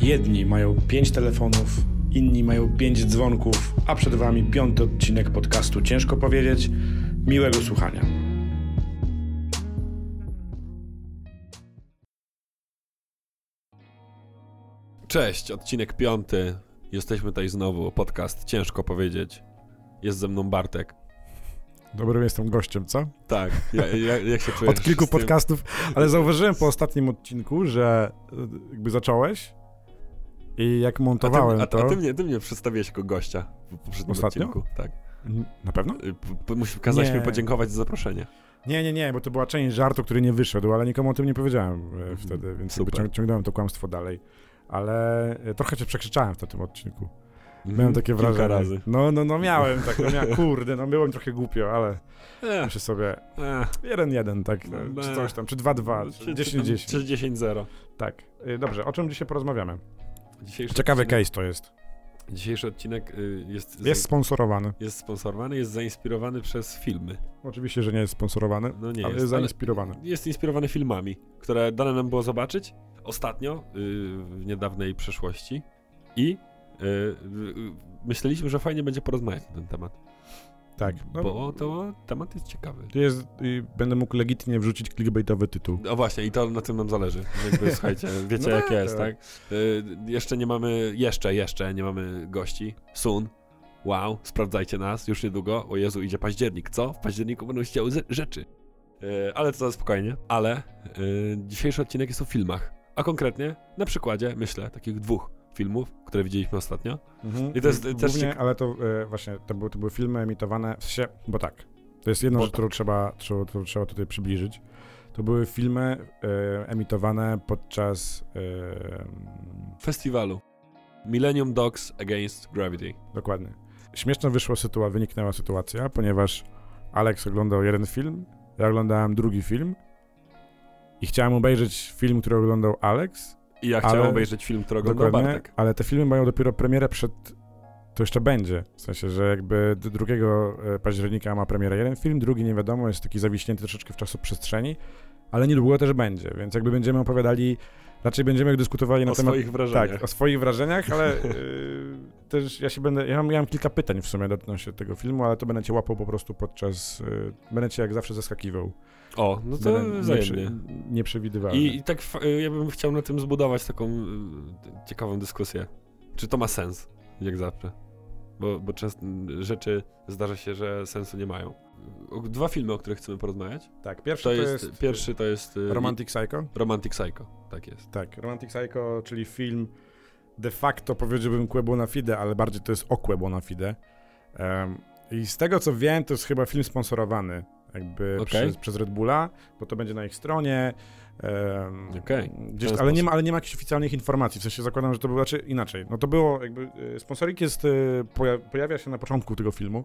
Jedni mają pięć telefonów, inni mają pięć dzwonków, a przed Wami piąty odcinek podcastu Ciężko powiedzieć. Miłego słuchania. Cześć, odcinek piąty. Jesteśmy tutaj znowu, podcast Ciężko powiedzieć. Jest ze mną Bartek. Dobrym jestem gościem, co? Tak, ja, ja, jak się czujesz? Od kilku podcastów, ale zauważyłem po ostatnim odcinku, że y, jakby zacząłeś i jak A montowałem ty, a, to... a ty, mnie, ty mnie przedstawiłeś jako gościa w poprzednim Ostatnio? odcinku. Tak. Na pewno? Y, Musi kazać Nie. mi podziękować za zaproszenie. Nie, nie, nie, bo to była część żartu, który nie wyszedł, ale nikomu o tym nie powiedziałem e, wtedy, więc ciąg- ciągnąłem to kłamstwo dalej. Ale e, trochę cię przekrzyczałem w tym odcinku. Miałem Mhm, takie kilka wrażenie. razy. No, no, no miałem tak, no miałem, kurde, no było mi trochę głupio, ale Eh, myślę sobie, eh, jeden, jeden, tak, No, czy coś tam, czy dwa, dwa, czy- czy czy dziesięć, tam- dziesięć. Czy 10-0. Tak. Dobrze, o czym dzisiaj porozmawiamy? Dzisiejszy Ciekawy odcinek, case to jest. Dzisiejszy odcinek y, jest, Jest sponsorowany. jest sponsorowany, jest zainspirowany przez filmy. Oczywiście, że nie jest sponsorowany, No nie ale jest, jest ale- zainspirowany. jest inspirowany filmami, które dane nam było zobaczyć ostatnio, y, w niedawnej przeszłości i y, myśleliśmy, że fajnie będzie porozmawiać na ten temat, Tak. No, bo to temat jest ciekawy. jest, y, będę mógł legitnie wrzucić clickbaitowy tytuł. O właśnie, i to na tym nam zależy. Jakby, słuchajcie, wiecie No jak tak, jest, tak. tak? Y, jeszcze nie mamy, jeszcze, jeszcze nie mamy gości. Soon. Wow, sprawdzajcie nas, już niedługo. O Jezu, idzie październik. Co? W październiku będą się działy ze- rzeczy. Y, ale to spokojnie. Ale y, dzisiejszy odcinek jest o filmach. A konkretnie na przykładzie, myślę, takich dwóch filmów, które widzieliśmy ostatnio. Mhm. I to jest też cieka- ale to e, właśnie, to były, to były filmy emitowane, w sensie, bo tak, to jest jedna Bo rzecz, którą trzeba, którą, którą trzeba tutaj przybliżyć. To były filmy e, emitowane podczas, e, Festiwalu. Millennium Dogs Against Gravity. dokładnie. Śmieszna wyszła sytuacja, wyniknęła sytuacja, ponieważ Alex oglądał jeden film, ja oglądałem drugi film i chciałem obejrzeć film, który oglądał Alex, I ja chciałem Ale- obejrzeć film, który oglądał Dokładnie, Bartek. ale te filmy mają dopiero premierę przed. To jeszcze będzie. W sensie, że jakby d- 2 e, października ma premierę jeden film, drugi nie wiadomo, jest taki zawiśnięty troszeczkę w czasoprzestrzeni, ale niedługo też będzie, więc jakby będziemy opowiadali, raczej będziemy dyskutowali na O temat. swoich wrażeniach. Tak, o swoich wrażeniach, ale yy, też ja się będę. Ja mam, ja mam kilka pytań w sumie dotyczących tego filmu, ale to będę cię łapał po prostu podczas. Yy, będę cię jak zawsze zaskakiwał. O, no to wzajemnie. nieprze- nieprzewidywalny. I, I tak ja bym chciał na tym zbudować taką y, ciekawą dyskusję. Czy to ma sens, jak zawsze? Bo, bo często rzeczy zdarza się, że sensu nie mają. Dwa filmy, o których chcemy porozmawiać. tak, pierwszy To to, jest, jest. pierwszy to jest y, Romantic Psycho. Romantic Psycho, tak jest. Tak, Romantic Psycho, czyli film de facto powiedziałbym Quo Bona Fide, ale bardziej to jest o Quo Bona Fide. Em, I z tego co wiem, to jest chyba film sponsorowany jakby Okej. przez, przez Red Bulla, bo to będzie na ich stronie. em, Okej, Gdzieś, ale, nie ma, ale nie ma jakichś oficjalnych informacji, w sensie zakładam, że to było znaczy inaczej. No to było jakby, y, sponsoring jest, poja pojawia się na początku tego filmu,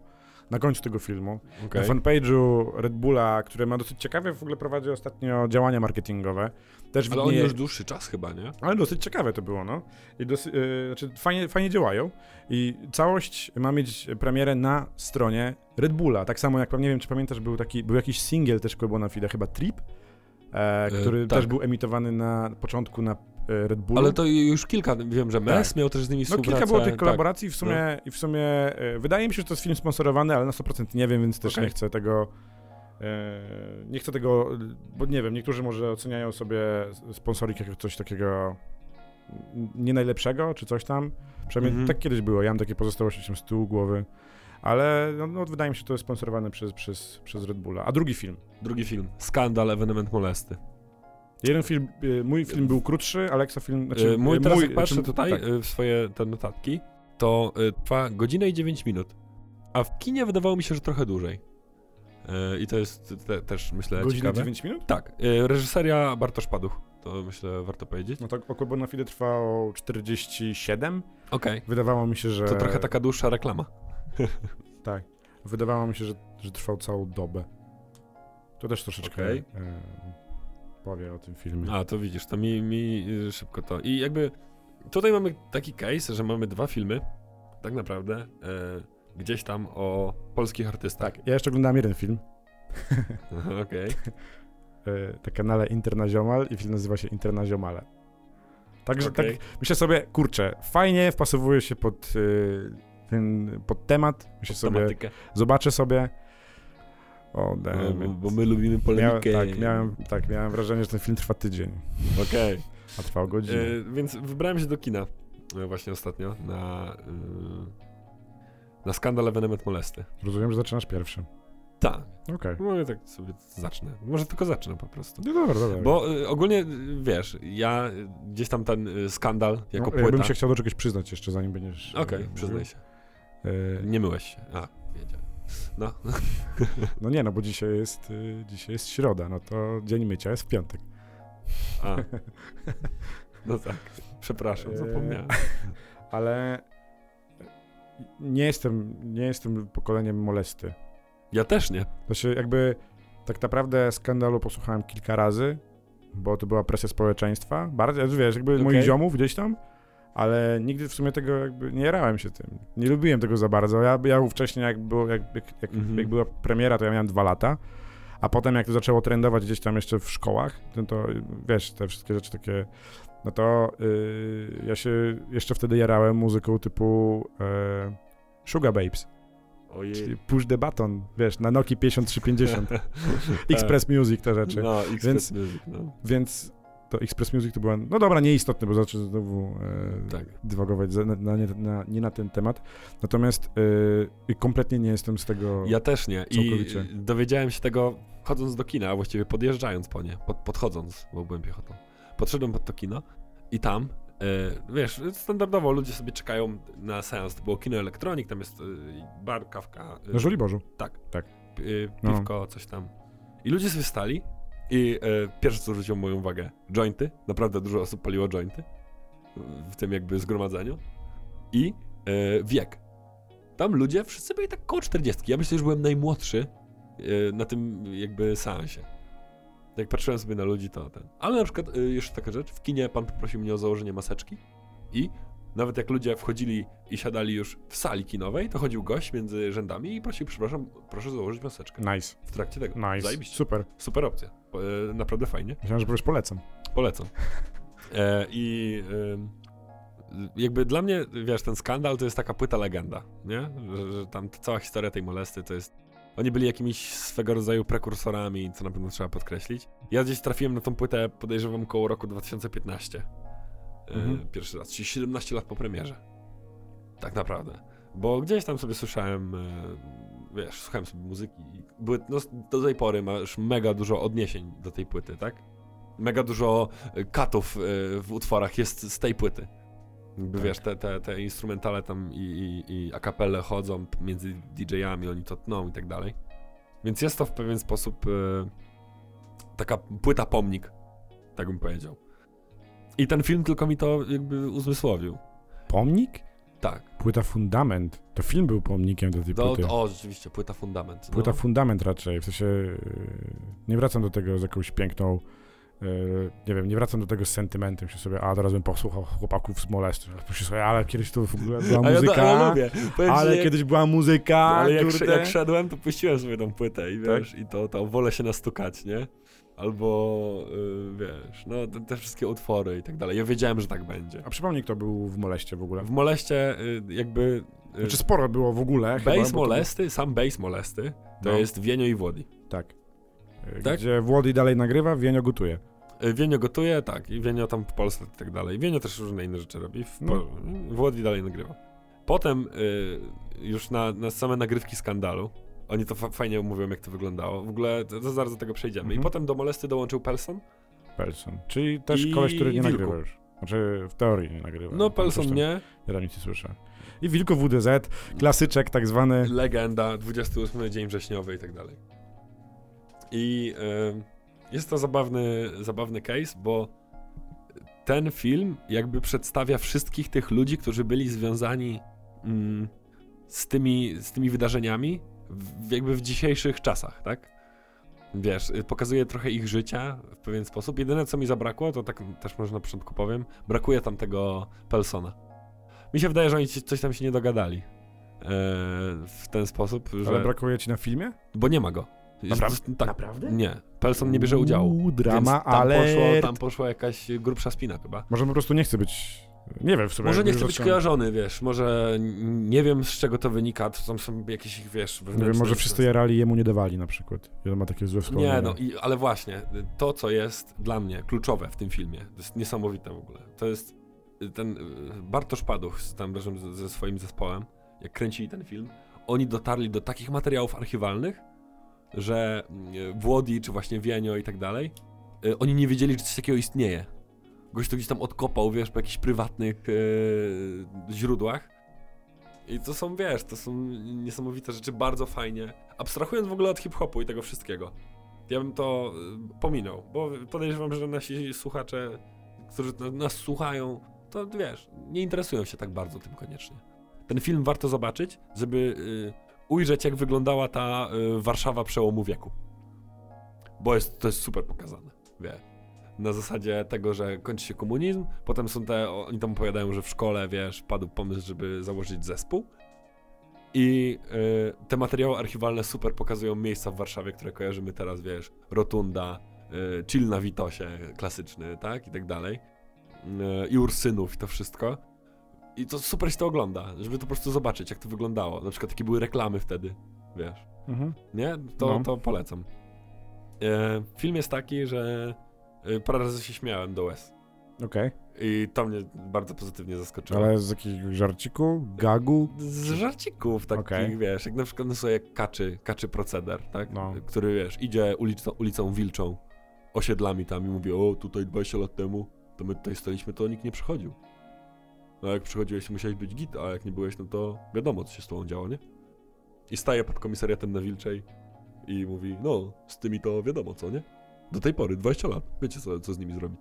na końcu tego filmu. Okej. Na fanpage'u Red Bulla, który ma dosyć ciekawe, w ogóle prowadzi ostatnio działania marketingowe. Też Ale widnieje- już dłuższy czas chyba, nie? ale dosyć ciekawe to było, no. I dosy, yy, znaczy fajnie, fajnie działają. I całość ma mieć premierę na stronie Red Bulla. Tak samo jak, nie wiem, czy pamiętasz, był taki, był jakiś singiel też Quebo na Fide, chyba Trip, e, który tak. też był emitowany na początku na e, Red Bullu. Ale to już kilka, wiem, że MES miał też z nimi no współpracę. kilka było tych tak. kolaboracji w sumie, i w sumie e, wydaje mi się, że to jest film sponsorowany, ale na 100% nie wiem, więc też Okej. nie chcę tego e, nie chcę tego, bo nie wiem, niektórzy może oceniają sobie sponsoring jako coś takiego nie najlepszego, czy coś tam. Przynajmniej Mhm. tak kiedyś było, ja mam takie pozostałości z tyłu głowy. Ale no, no, wydaje mi się, że to jest sponsorowane przez, przez, przez Red Bulla. A drugi film. Drugi film. Skandal, ewenement molesty. Jeden film, y, mój film był krótszy, Alexa film, znaczy Yy, mój y, teraz jak patrzę znaczy, tutaj tak. w swoje te notatki, to trwa godzinę i 9 minut. A w kinie wydawało mi się, że trochę dłużej. I to jest te, też, myślę, Godzinę ciekawe. 9 minut? Tak. Reżyseria Bartosz Paduch. To myślę, warto powiedzieć. No to Oko na Fide trwało 47. Okej. Wydawało mi się, że... To trochę taka dłuższa reklama. Tak. Wydawało mi się, że, że trwał całą dobę. To też troszeczkę Okej. E, powie o tym filmie. A, to widzisz, to mi, mi szybko to. I jakby tutaj mamy taki case, że mamy dwa filmy, tak naprawdę, yy, gdzieś tam o polskich artystach. Tak, ja jeszcze oglądałem jeden film Okej. e, na kanale Internaziomal i film nazywa się Internaziomale. Także Okej. tak myślę sobie, kurczę, fajnie wpasowuje się pod y, ten pod temat. Myślę sobie, Tematykę. zobaczę sobie. O, No, bo, bo my lubimy polemikę. tak, miałem, tak, miałem wrażenie, że ten film trwa tydzień, Okej. a trwał godzinę. E, Więc wybrałem się do kina e, właśnie ostatnio na, e, na skandal ewenement molesty. Rozumiem, że zaczynasz pierwszy. Tak. Okej. Może tak sobie zacznę. Może tylko zacznę po prostu. No dobra, dobra. Bo y, ogólnie, wiesz, ja gdzieś tam ten y, skandal jako no, płyta... jakbym się chciał do czegoś przyznać jeszcze, zanim będziesz... Okej, e, przyznaj się. Nie myłeś się. A, wiedziałem. No, no nie, no bo dzisiaj jest, y, dzisiaj jest środa, no to dzień mycia jest w piątek. a. No tak. Przepraszam, Eee, zapomniałem. Ale nie jestem, nie jestem pokoleniem molesty. Ja też nie. Się jakby tak naprawdę skandalu posłuchałem kilka razy, bo to była presja społeczeństwa. Bardzo, wiesz, jakby moich Okej. ziomów gdzieś tam, ale nigdy w sumie tego jakby nie jarałem się tym. Nie lubiłem tego za bardzo. Ja, ja wcześniej jak, było, jak, jak, Mhm. jak była premiera, to ja miałem dwa lata, a potem jak to zaczęło trendować gdzieś tam jeszcze w szkołach, no to wiesz, te wszystkie rzeczy takie, no to yy, ja się jeszcze wtedy jarałem muzyką typu e, Sugar Babes. Ojej. Czyli push the button, wiesz, na Nokia 5350, Express Music te rzeczy. No, Express Więc- Music, no. Więc to Express Music to była, no dobra, nieistotne, bo zacznę znowu e, Tak. dywagować za, na, na, nie- na, nie na ten temat. Natomiast e, kompletnie nie jestem z tego... Ja też nie. I Całkowicie. dowiedziałem się tego chodząc do kina, a właściwie podjeżdżając po nie, pod, podchodząc, bo byłem piechotą. Podszedłem pod to kino i tam, y, wiesz, standardowo ludzie sobie czekają na seans. To było kino elektronik, tam jest y, bar, kawka, y, Na Żoliborzu. y, No. piwko, coś tam. I ludzie sobie stali i y, pierwsze co zwróciło moją uwagę, jointy. Naprawdę dużo osób paliło jointy w tym jakby zgromadzeniu. I y, wiek. Tam ludzie wszyscy byli tak koło 40. Ja myślę, że byłem najmłodszy y, na tym jakby seansie. Jak patrzyłem sobie na ludzi, to ten. Ale na przykład, y, jeszcze taka rzecz, w kinie pan poprosił mnie o założenie maseczki i nawet jak ludzie wchodzili i siadali już w sali kinowej, to chodził gość między rzędami i prosił, przepraszam, proszę założyć maseczkę. Nice, W trakcie tego. nice, Zajebiście. super. Super opcja. E, Naprawdę fajnie. Myślałem, że polecam. Polecam. E, I ym, jakby dla mnie, wiesz, ten skandal to jest taka płyta legenda, nie? Że, że tam ta cała historia tej molesty to jest... Oni byli jakimiś swego rodzaju prekursorami, co na pewno trzeba podkreślić. Ja gdzieś trafiłem na tą płytę, podejrzewam, koło roku 2015. E, Mhm. Pierwszy raz, czyli 17 lat po premierze. Tak naprawdę. Bo gdzieś tam sobie słyszałem, e, wiesz, słuchałem sobie muzyki i były, no, do tej pory masz mega dużo odniesień do tej płyty, tak? Mega dużo katów e, w utworach jest z tej płyty. Jakby Tak. wiesz, te, te, te instrumentale tam i, i, i akapele chodzą między DJ-ami, oni to tną i tak dalej. Więc jest to w pewien sposób taka płyta pomnik, tak bym powiedział. I ten film tylko mi to jakby uzmysłowił. Pomnik? Tak. Płyta Fundament. To film był pomnikiem do tej Do, płyty. o, rzeczywiście, płyta fundament. Płyta no. Fundament raczej, w sensie yy, nie wracam do tego z jakąś piękną, yy, nie wiem, nie wracam do tego z sentymentem, się sobie, a teraz bym posłuchał chłopaków z molestu, sobie, ale kiedyś to w ogóle była ja, muzyka, do, ale lubię. Powiem ale jak- kiedyś była muzyka, ale jak, jak szedłem, to puściłem sobie tą płytę i Tak? wiesz, i to, to wolę się nastukać, nie? Albo, y, wiesz, no te, te wszystkie utwory i tak dalej. Ja wiedziałem, że tak będzie. A przypomnij, kto był w moleście w ogóle. W moleście y, jakby... y, Znaczy sporo było w ogóle. chyba, Bass bo to- molesty, sam bass molesty, to No. jest Wienio i Włodi. Tak. Yy, Tak? Gdzie Włody dalej nagrywa, Wienio gotuje. Y, Wienio gotuje, tak, i Wienio tam w Polsce i tak dalej. Wienio też różne inne rzeczy robi. W No. Włodi dalej nagrywa. Potem y, już na, na same nagrywki skandalu, oni to fa- fajnie mówią, jak to wyglądało. W ogóle to, to zaraz do tego przejdziemy. I Mhm. potem do molesty dołączył Pelson. Pelson. Czyli też I koleś, który nie Wilku. nagrywa już. Znaczy w teorii nie nagrywa. No, Pelson nie, Ja tam nic nie słyszę. I Wilko WDZ, klasyczek tak zwany. legenda, 28 dzień wrześniowy i tak dalej. I y, jest to zabawny, zabawny case, bo ten film jakby przedstawia wszystkich tych ludzi, którzy byli związani mm, z, tymi, z tymi wydarzeniami w, jakby w dzisiejszych czasach, tak? Wiesz, y, pokazuje trochę ich życia w pewien sposób. Jedyne, co mi zabrakło, to tak też może na początku powiem, brakuje tam tego Pelsona. Mi się wydaje, że oni coś tam się nie dogadali e, w ten sposób, że... Ale brakuje ci na filmie? Bo nie ma go. Jest- Naprawdę? Tak. Naprawdę? Nie, Pelson nie bierze udziału. Uuu, drama, więc tam ale... Poszło, tam poszła jakaś grubsza spina chyba. Może po prostu nie chce być... Nie wiem w sumie. Może nie chce być kojarzony, wiesz, może nie wiem z czego to wynika, to tam są jakieś, ich, wiesz, Nie wiem, może wszyscy jarali jemu nie dawali na przykład. I on ma takie złe wspomnienia. Nie, no, i, ale właśnie, to co jest dla mnie kluczowe w tym filmie, to jest niesamowite w ogóle, to jest y, ten y, Bartosz Paduch z- tam ze, ze swoim zespołem, jak kręcili ten film, oni dotarli do takich materiałów archiwalnych, że y, Włodi, czy właśnie Wienio i tak dalej, y, oni nie wiedzieli, że coś takiego istnieje. Gość to gdzieś tam odkopał, wiesz, po jakichś prywatnych y, źródłach. I to są, wiesz, to są niesamowite rzeczy, bardzo fajnie. Abstrahując w ogóle od hip-hopu i tego wszystkiego. Ja bym to y, pominął, bo podejrzewam, że nasi słuchacze, którzy na- nas słuchają, to wiesz, nie interesują się tak bardzo tym koniecznie. Ten film warto zobaczyć, żeby y, ujrzeć, jak wyglądała ta Warszawa przełomu wieku. Bo jest, to jest super pokazane, wie. Na zasadzie tego, że kończy się komunizm, potem są te, oni tam opowiadają, że w szkole, wiesz, padł pomysł, żeby założyć zespół. I y, te materiały archiwalne super pokazują miejsca w Warszawie, które kojarzymy teraz, wiesz, Rotunda, y, Chill na Witosie, klasyczny, tak, i tak dalej. Y, I Ursynów i to wszystko. I to super się to ogląda, żeby to po prostu zobaczyć, jak to wyglądało. Na przykład takie były reklamy wtedy, wiesz. Mhm. Nie? To, No. to polecam. E, film jest taki, że parę razy się śmiałem do łez. Okej. I to mnie bardzo pozytywnie zaskoczyło. Ale z jakiegoś żarciku, gagu? Z żarcików takich, Okej. wiesz, jak na przykład no, sobie jak kaczy, kaczy proceder, tak? No. Który, wiesz, idzie ulicą, ulicą Wilczą, osiedlami tam i mówi, o, tutaj 20 lat temu, to my tutaj staliśmy, to nikt nie przychodził. No jak przychodziłeś, musiałeś być git, a jak nie byłeś, no to wiadomo, co się z tobą działo, nie? I staje pod komisariatem na Wilczej i mówi, no, z tymi to wiadomo, co, nie? Do tej pory, 20 lat, wiecie, co, co z nimi zrobić.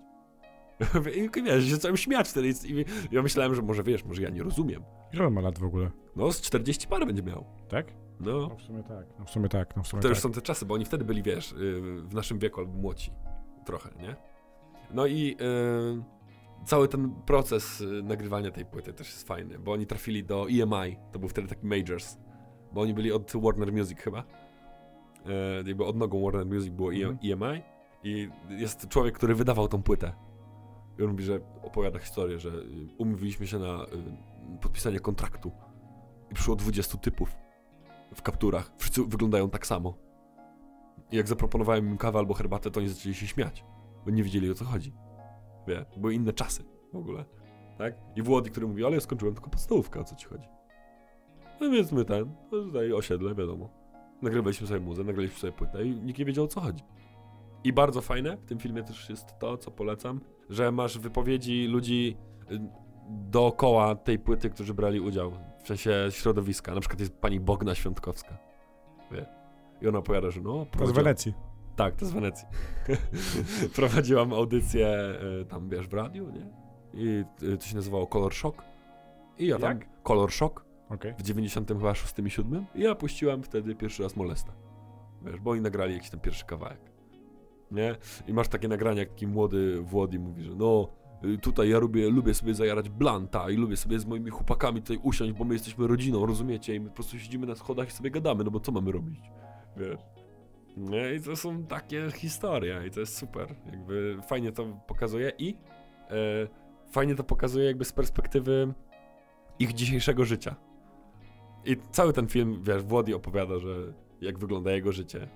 I wiesz, się zacząłem śmiać wtedy i ja myślałem, że może, wiesz, może ja nie rozumiem. Ile on ma lat w ogóle? No, z 40 parę będzie miał. Tak? No, No w sumie tak. No w sumie tak, no w sumie to tak. już są te czasy, bo oni wtedy byli, wiesz, y, w naszym wieku albo młodsi. Trochę, nie? No i y, cały ten proces y, nagrywania tej płyty też jest fajny, bo oni trafili do EMI, to był wtedy taki Majors, bo oni byli od Warner Music chyba. Y, jakby odnogą Warner Music było Mhm. EMI i jest człowiek, który wydawał tą płytę. I on mówi, że opowiada historię, że y, umówiliśmy się na y, podpisanie kontraktu i przyszło 20 typów w kapturach. Wszyscy wyglądają tak samo. I jak zaproponowałem im kawę albo herbatę, to oni zaczęli się śmiać, bo nie wiedzieli o co chodzi. Wie, były inne czasy w ogóle. Tak? I Włody, który mówi, ale ja skończyłem tylko podstawówkę, o co ci chodzi? No więc my ten, no tutaj osiedle, wiadomo. Nagrywaliśmy sobie muzę, nagraliśmy sobie płytę i nikt nie wiedział o co chodzi. I bardzo fajne w tym filmie też jest to, co polecam, że masz wypowiedzi ludzi y, dookoła tej płyty, którzy brali udział, w sensie środowiska. Na przykład jest pani Bogna Świątkowska. Wie. I ona opowiada, że no... To z Wenecji. Tak, to z Wenecji. Prowadziłam audycję y, tam, wiesz, w radiu, nie? I y, to się nazywało Color Shock. I ja tam... Jak? Color Shock Okej. w 96 i 7 i ja puściłem wtedy pierwszy raz Molesta. Wiesz, bo oni nagrali jakiś tam pierwszy kawałek. Nie? I masz takie nagrania, jak taki młody Włody mówi, że no y, tutaj ja lubię, lubię sobie zajarać blanta i lubię sobie z moimi chłopakami tutaj usiąść, bo my jesteśmy rodziną, rozumiecie? I my po prostu siedzimy na schodach i sobie gadamy, no bo co mamy robić? Wiesz? Nie? I to są takie historie i to jest super. Jakby fajnie to pokazuje i e, fajnie to pokazuje jakby z perspektywy ich dzisiejszego życia. I cały ten film, wiesz, Włody opowiada, że jak wygląda jego życie.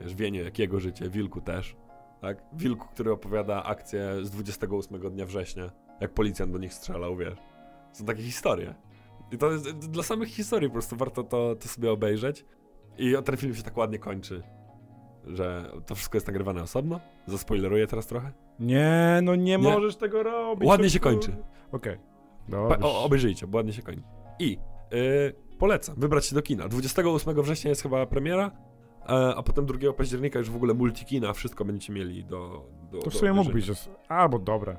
Wiesz, Wienie, jak jego życie, Wilku też. Tak? Wilku, który opowiada akcję z 28 dnia września, jak policjant do nich strzelał, wiesz. Są takie historie. I to jest dla samych historii po prostu warto to, to sobie obejrzeć. I ten film się tak ładnie kończy, że to wszystko jest nagrywane osobno. Zaspoileruję teraz trochę. Nie, no nie, możesz tego robić. Ładnie no się kur- kończy. Okej. Pa, o, obejrzyjcie, bo ładnie się kończy. I y, polecam wybrać się do kina. 28 września jest chyba premiera, a potem 2 października już w ogóle multikina, wszystko będziecie mieli do. do To w sumie mógł obejrzenia. być. że- Albo dobra.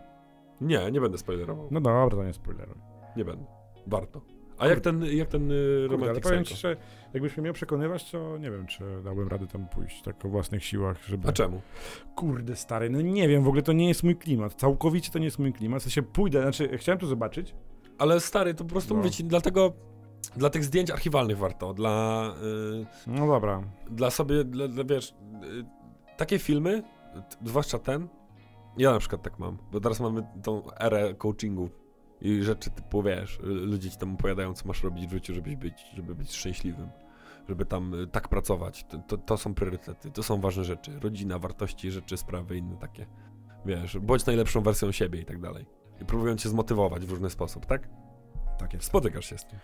Nie, nie będę spoilerował. No dobra, to nie spoileruj. Nie będę. Warto. A jak ten, jak ten y, Kurde, ale powiem ci, że jakbyś mnie miał przekonywać, to nie wiem, czy dałbym radę tam pójść tak o własnych siłach, żeby... A czemu? Kurde, stary, no nie wiem, w ogóle to nie jest mój klimat. Całkowicie to nie jest mój klimat. W sensie pójdę, znaczy chciałem to zobaczyć. Ale stary, to po prostu No. mówię ci, dlatego Dla tych zdjęć archiwalnych warto, dla, y, No dobra. dla sobie, dla, dla wiesz, y, takie filmy, zwłaszcza ten, ja na przykład tak mam, bo teraz mamy tą erę coachingu i rzeczy typu, wiesz, ludzie ci tam opowiadają, co masz robić w życiu, żebyś być, żeby być szczęśliwym, żeby tam y, tak pracować, to, to, to są priorytety, to są ważne rzeczy, rodzina, wartości, rzeczy, sprawy, inne takie, wiesz, bądź najlepszą wersją siebie i tak dalej. I próbują cię zmotywować w różny sposób, tak? Tak jest. Spotykasz się z tym.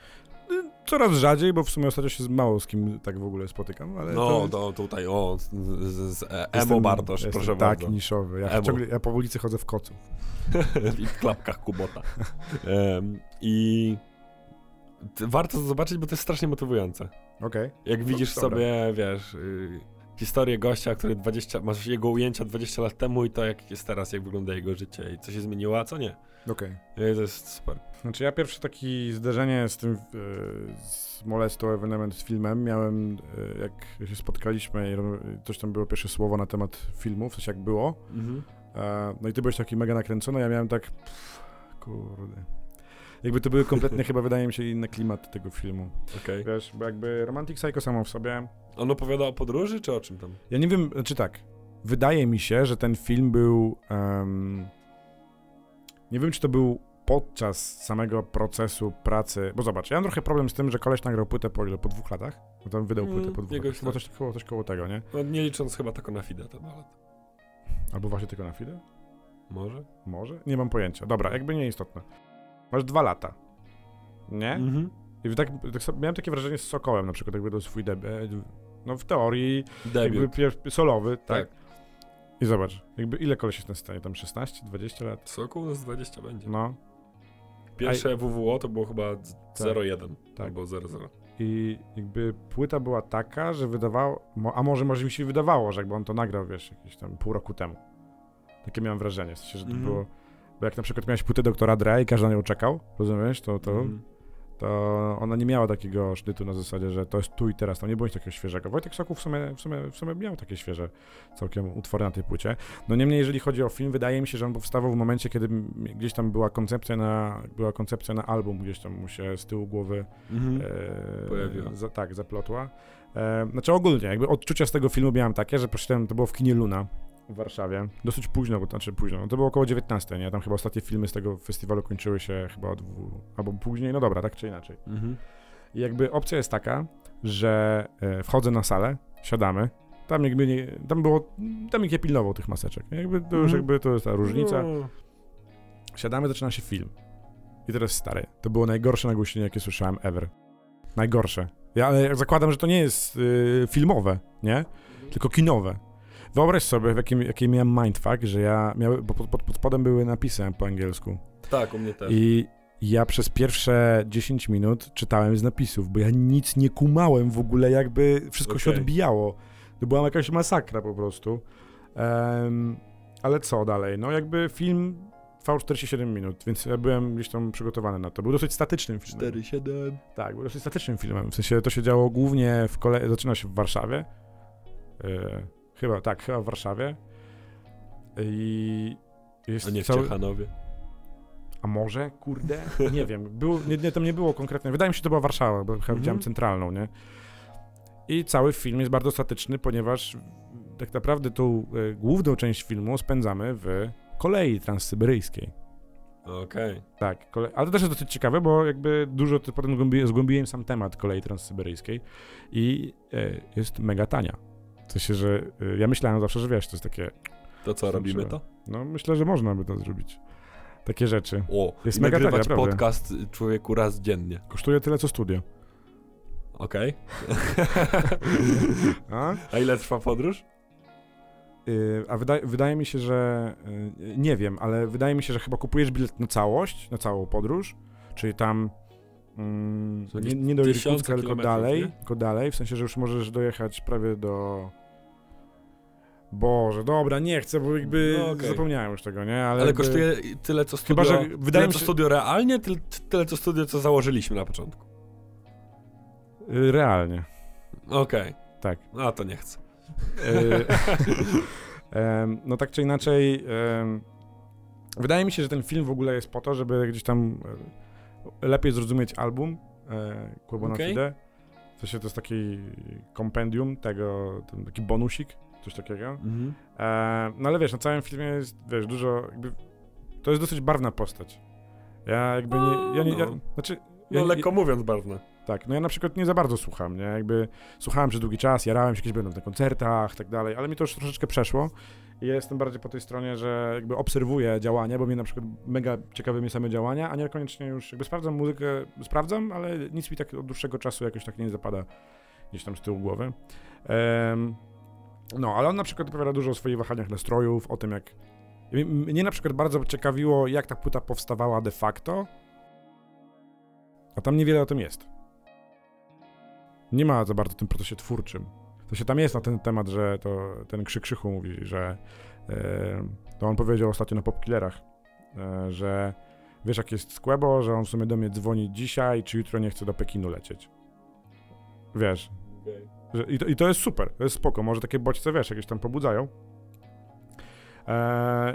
Coraz rzadziej, bo w sumie ostatnio się z mało z kim tak w ogóle spotykam, ale No, to... to tutaj, o, z, z, z e, Emo jestem- Bartosz, jestem proszę tak bardzo. niszowy. Ja, ciągle, ja po ulicy chodzę w kocu. I w klapkach Kubota. Em, I warto to zobaczyć, bo to jest strasznie motywujące. Okej. Jak widzisz dobra. sobie, wiesz, y, historię gościa, który 20, masz jego ujęcia 20 lat temu i to jak jest teraz, jak wygląda jego życie i co się zmieniło, a co nie. Okej. I to jest super. Znaczy ja pierwsze takie zderzenie z tym, e, z Molesto ewenement z filmem miałem, e, jak się spotkaliśmy coś tam było pierwsze słowo na temat filmu, w sensie jak było. E, No i ty byłeś taki mega nakręcony, ja miałem tak, pff, kurde. Jakby to były kompletnie chyba, wydaje mi się, inne klimaty tego filmu. Okej. Wiesz, bo jakby Romantic Psycho samo w sobie, On opowiada o podróży, czy o czym tam? ja nie wiem, znaczy tak, wydaje mi się, że ten film był, em, nie wiem, czy to był podczas samego procesu pracy, bo zobacz, ja mam trochę problem z tym, że koleś nagrał płytę po ile, po dwóch latach? Bo tam wydał Mm, płytę po dwóch jakoś latach, chyba tak. coś, chyba coś koło tego, nie? No, nie licząc chyba taką na Fide to nawet. Albo właśnie tylko na chwilę? Może? Może? Nie mam pojęcia. Dobra, jakby nieistotne. Masz dwa lata. Nie? Mhm. I tak, tak miałem takie wrażenie z Sokołem na przykład, jakby to swój debiut. No w teorii jakby Debiut. pier- solowy, tak. Tak. I zobacz, jakby ile koleś jest na scenie? Tam 16, 20 lat? Sokół nas 20 będzie. No. Pierwsze WWO to było chyba z- 0,1 tak. albo 0,0. I jakby płyta była taka, że wydawało, a może może mi się wydawało, że jakby on to nagrał, wiesz, jakieś tam pół roku temu. Takie miałem wrażenie, w sensie, że to Mhm. było, bo jak na przykład miałeś płytę doktora Dre i każdy na nią czekał, rozumiesz, to, to, Mhm. to ona nie miała takiego sznytu na zasadzie, że to jest tu i teraz, tam nie było nic takiego świeżego. Wojtek Soków w sumie, w sumie, w sumie miał takie świeże całkiem utwory na tej płycie. No niemniej, jeżeli chodzi o film, wydaje mi się, że on powstawał w momencie, kiedy gdzieś tam była koncepcja na, była koncepcja na album, gdzieś tam mu się z tyłu głowy Mhm. e, Pojawiła. Za, tak, zaplotła. E, znaczy ogólnie, jakby odczucia z tego filmu miałem takie, że poszedłem, to było w kinie Luna w Warszawie, dosyć późno, bo znaczy późno, no to było około 19, nie? Tam chyba ostatnie filmy z tego festiwalu kończyły się chyba dwu, albo później, no dobra, tak czy inaczej. Mhm. I jakby opcja jest taka, że e, wchodzę na salę, siadamy, tam jakby nie, tam było, tam nikt nie pilnował tych maseczek, jakby to już Mhm. jakby to jest ta różnica. No. Siadamy, zaczyna się film. I teraz stary, to było najgorsze nagłośnienie, jakie słyszałem ever. Najgorsze. Ja ale zakładam, że to nie jest y, filmowe, nie? Tylko kinowe. Wyobraź sobie, w jakim, jakim miałem mindfuck, że ja miałem, bo pod, pod, pod spodem były napisy po angielsku. Tak, u mnie też. I ja przez pierwsze 10 minut czytałem z napisów, bo ja nic nie kumałem w ogóle, jakby wszystko się Okej. odbijało. To była jakaś masakra po prostu. Em, ale co dalej? No jakby film trwał 47 minut, więc ja byłem gdzieś tam przygotowany na to. Był dosyć statycznym filmem. 4,7. Tak, był dosyć statycznym filmem. W sensie to się działo głównie w kole... Zaczyna się w Warszawie. E, chyba, tak, chyba w Warszawie. I jest A nie w cały... Ciechanowie. A może? Kurde? Nie wiem. Był, nie, nie, tam nie było konkretnie. Wydaje mi się, że to była Warszawa, bo chyba Mhm. widziałem centralną, nie? I cały film jest bardzo statyczny, ponieważ tak naprawdę tą e, główną część filmu spędzamy w kolei transsyberyjskiej. Okej. Tak, kole... ale to też jest dosyć ciekawe, bo jakby dużo potem zgłębi... zgłębiłem sam temat kolei transsyberyjskiej i e, jest mega tania. W sensie, że e, ja myślałem zawsze, że wiesz, to jest takie, To co, robimy to? no myślę, że można by to zrobić. Takie rzeczy. O, Jest i mega nagrywać tania, podcast y, człowieku raz dziennie. Kosztuje tyle, co studio. Okej. A? A ile trwa podróż? Yy, a wydaje, wydaje mi się, że nie wiem, ale wydaje mi się, że chyba kupujesz bilet na całość, na całą podróż, czyli tam mm, nie, nie do Irkucka, tylko dalej, nie? tylko dalej, w sensie, że już możesz dojechać prawie do... Boże, dobra, nie chcę, bo jakby No, okej. zapomniałem już tego, nie? Ale, Ale, jakby, kosztuje tyle co studio. Chyba, że wydaje mi co się- studio realnie, tyle, tyle co studio co założyliśmy na początku. Yy, realnie, Okej. tak. A to nie chcę. Em, no tak czy inaczej, wydaje mi się, że ten film w ogóle jest po to, żeby gdzieś tam lepiej zrozumieć album e, Quo Bono Okej. Fide. W sensie to jest taki kompendium tego, ten taki bonusik, coś takiego. Mhm. E, no ale wiesz, na całym filmie jest, wiesz, dużo jakby... To jest dosyć barwna postać. Ja jakby nie... Ja nie ja, No. znaczy... No Ja, lekko mówiąc barwne. Tak, no ja na przykład nie za bardzo słucham, nie? Jakby słuchałem przez długi czas, jarałem się, jakieś będą na koncertach, tak dalej, ale mi to już troszeczkę przeszło i ja jestem bardziej po tej stronie, że jakby obserwuję działania, bo mnie na przykład mega ciekawe mnie same działania, a niekoniecznie już jakby sprawdzam muzykę, sprawdzam, ale nic mi tak od dłuższego czasu jakoś tak nie zapada gdzieś tam z tyłu głowy. Em, no, ale on na przykład opowiada dużo o swoich wahaniach nastrojów, o tym jak... Mnie na przykład bardzo ciekawiło, jak ta płyta powstawała de facto, a tam niewiele o tym jest. Nie ma za bardzo w tym procesie twórczym. To się tam jest na ten temat, że to ten Krzyk Krzychu mówi, że e, to on powiedział ostatnio na Popkillerach, e, że wiesz jak jest Skłebo, że on w sumie do mnie dzwoni dzisiaj, czy jutro nie chce do Pekinu lecieć. Wiesz. Że, i, to, I to jest super, to jest spoko, może takie bodźce, wiesz, jakieś tam pobudzają. E,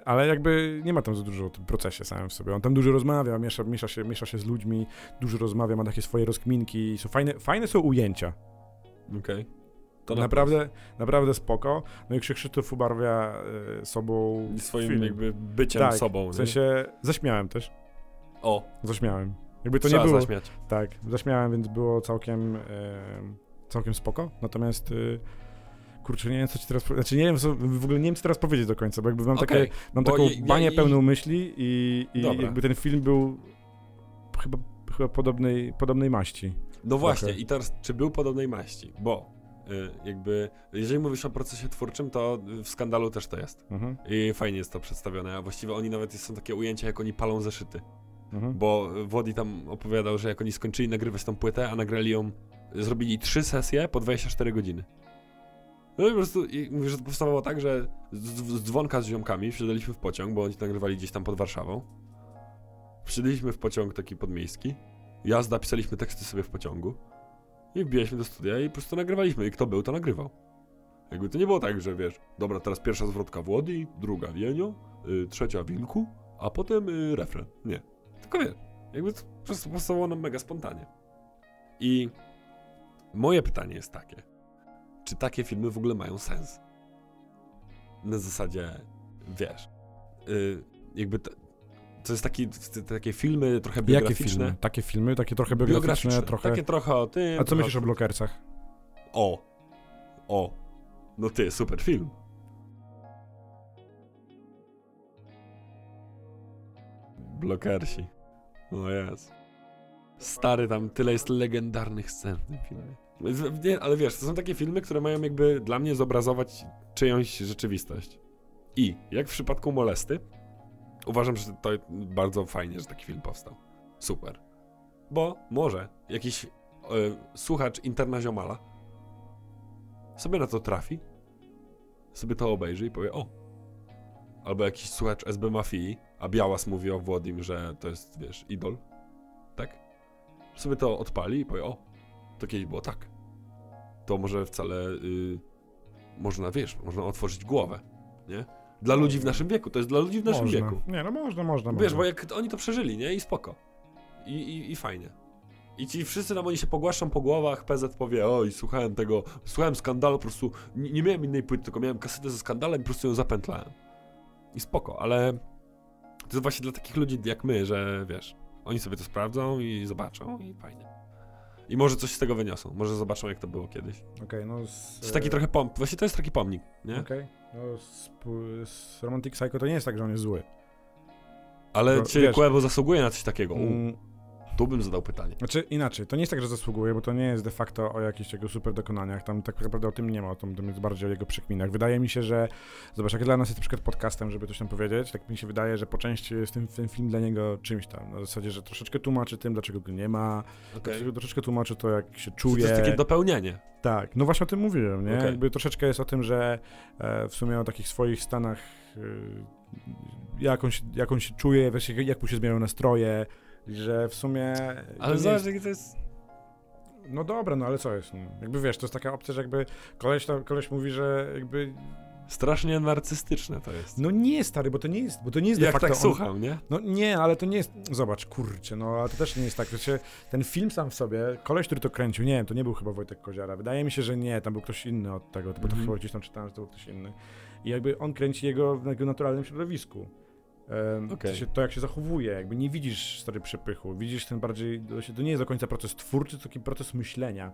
ale jakby nie ma tam za dużo o tym procesie samym w sobie. On tam dużo rozmawia, miesza, miesza, się, miesza się z ludźmi, dużo rozmawia, ma takie swoje rozkminki. Są fajne, fajne są ujęcia. Okej. To na naprawdę, naprawdę spoko. No i Krzysztof ubarwia e, sobą. Swoim film. jakby byciem Tak, sobą. W sensie zaśmiałem też. O, Zaśmiałem. Jakby to trzeba nie było. zaśmiać. Tak, zaśmiałem, więc było całkiem, e, całkiem spoko. Natomiast e, kurczę, nie wiem co ci teraz. Znaczy nie wiem, co, w ogóle nie wiem co teraz powiedzieć do końca, bo jakby mam, takie, Okej, mam bo taką ja- banię pełną myśli i, i Dobra. jakby ten film był chyba, chyba podobnej, podobnej maści. No właśnie, i teraz, czy był podobnej maści? Bo y, jakby, jeżeli mówisz o procesie twórczym, to w skandalu też to jest. Mhm, I fajnie jest to przedstawione, a właściwie oni nawet są takie ujęcia, jak oni palą zeszyty. mhm. Bo Wodi tam opowiadał, że jak oni skończyli nagrywać tą płytę, a nagrali ją, zrobili trzy sesje po 24 godziny. No i po prostu, i mówię, że to powstawało tak, że z, z dzwonka z ziomkami wsiadaliśmy w pociąg, bo oni nagrywali gdzieś tam pod Warszawą. Wsiedliśmy w pociąg taki podmiejski. Jazda, pisaliśmy teksty sobie w pociągu. I wbijaliśmy do studia i po prostu nagrywaliśmy. I kto był, to nagrywał. Jakby to nie było tak, że wiesz, dobra, teraz pierwsza zwrotka w Łodzi, druga w Jeniu, y, trzecia Wilku, a potem y, refren. Nie. Tylko wiesz, jakby to po prostu powstało nam mega spontanie. I moje pytanie jest takie. Czy takie filmy w ogóle mają sens? Na zasadzie, wiesz, y, jakby to, to jest taki, takie filmy trochę Jakie biograficzne. filmy? Takie filmy, takie trochę biograficzne, trochę... Takie trochę o tym. A co trochę myślisz o blokersach? O. O. No ty, super film. Blokersi. No jest. Stary, tam tyle jest legendarnych scen w tym filmie. Nie, ale wiesz, to są takie filmy, które mają jakby dla mnie zobrazować czyjąś rzeczywistość. I, jak w przypadku Molesty, uważam, że to bardzo fajnie, że taki film powstał. Super. Bo może jakiś e, słuchacz internaziomala sobie na to trafi, sobie to obejrzy i powie, o. Albo jakiś słuchacz SB Mafii, a Białas mówi o Włodim, że to jest, wiesz, idol. Tak? Sobie to odpali i powie, o, to kiedyś było tak. To może wcale y, można, wiesz, można otworzyć głowę, nie? Dla ludzi w naszym wieku, to jest dla ludzi w naszym można. wieku. Nie, no można, można. Wiesz, można. bo jak oni to przeżyli, nie? I spoko. I, i, i fajnie. I ci wszyscy tam oni się pogłaszczą po głowach, PZ powie, oj, słuchałem tego, słuchałem skandalu, po prostu nie, nie miałem innej płyty, tylko miałem kasetę ze skandalem i po prostu ją zapętlałem. I spoko, ale to jest właśnie dla takich ludzi jak my, że wiesz, oni sobie to sprawdzą i zobaczą i fajnie. I może coś z tego wyniosą, może zobaczą jak to było kiedyś. Okej, no z... To jest taki trochę pom... właśnie to jest taki pomnik, nie? Okej, no z, z Romantic Psycho to nie jest tak, że on jest zły. Ale No, cię wiesz- Kłebo zasługuje na coś takiego. U, Mm, tu bym zadał pytanie. Znaczy inaczej, to nie jest tak, że zasługuje, bo to nie jest de facto o jakichś jego super dokonaniach. Tam tak naprawdę o tym nie ma, o tym, jest bardziej o jego przekminach. Wydaje mi się, że zobacz, jak dla nas jest na przykład podcastem, żeby coś tam powiedzieć, tak mi się wydaje, że po części jest ten, ten film dla niego czymś tam. Na zasadzie, że troszeczkę tłumaczy tym, dlaczego go nie ma, Okej. troszeczkę, tłumaczy to, jak się To czuje. jest takie dopełnienie. Tak, no właśnie o tym mówiłem, nie? Okej. Jakby troszeczkę jest o tym, że e, w sumie o takich swoich stanach, e, jak, on się, jak on się czuje, jak mu się zmieniają nastroje, że w sumie... Ale zobacz, jest- to jest... No dobra, no ale co jest? No? Jakby wiesz, to jest taka opcja, że jakby koleś, koleś mówi, że jakby Strasznie narcystyczne to jest. No nie, stary, bo to nie jest, bo to nie jest de Jak facto tak on- słucham, nie? No nie, ale to nie jest. Zobacz, kurczę, no ale to też nie jest tak. Wiecie, ten film sam w sobie, koleś, który to kręcił, nie wiem, to nie był chyba Wojtek Koziara. Wydaje mi się, że nie, tam był ktoś inny od tego, bo to Mhm. chyba gdzieś tam czytałem, że to był ktoś inny. I jakby on kręci jego w naturalnym środowisku. Okej. to, się, to jak się zachowuje, jakby nie widzisz stary przepychu, widzisz ten bardziej, to, nie jest do końca proces twórczy, to taki proces myślenia,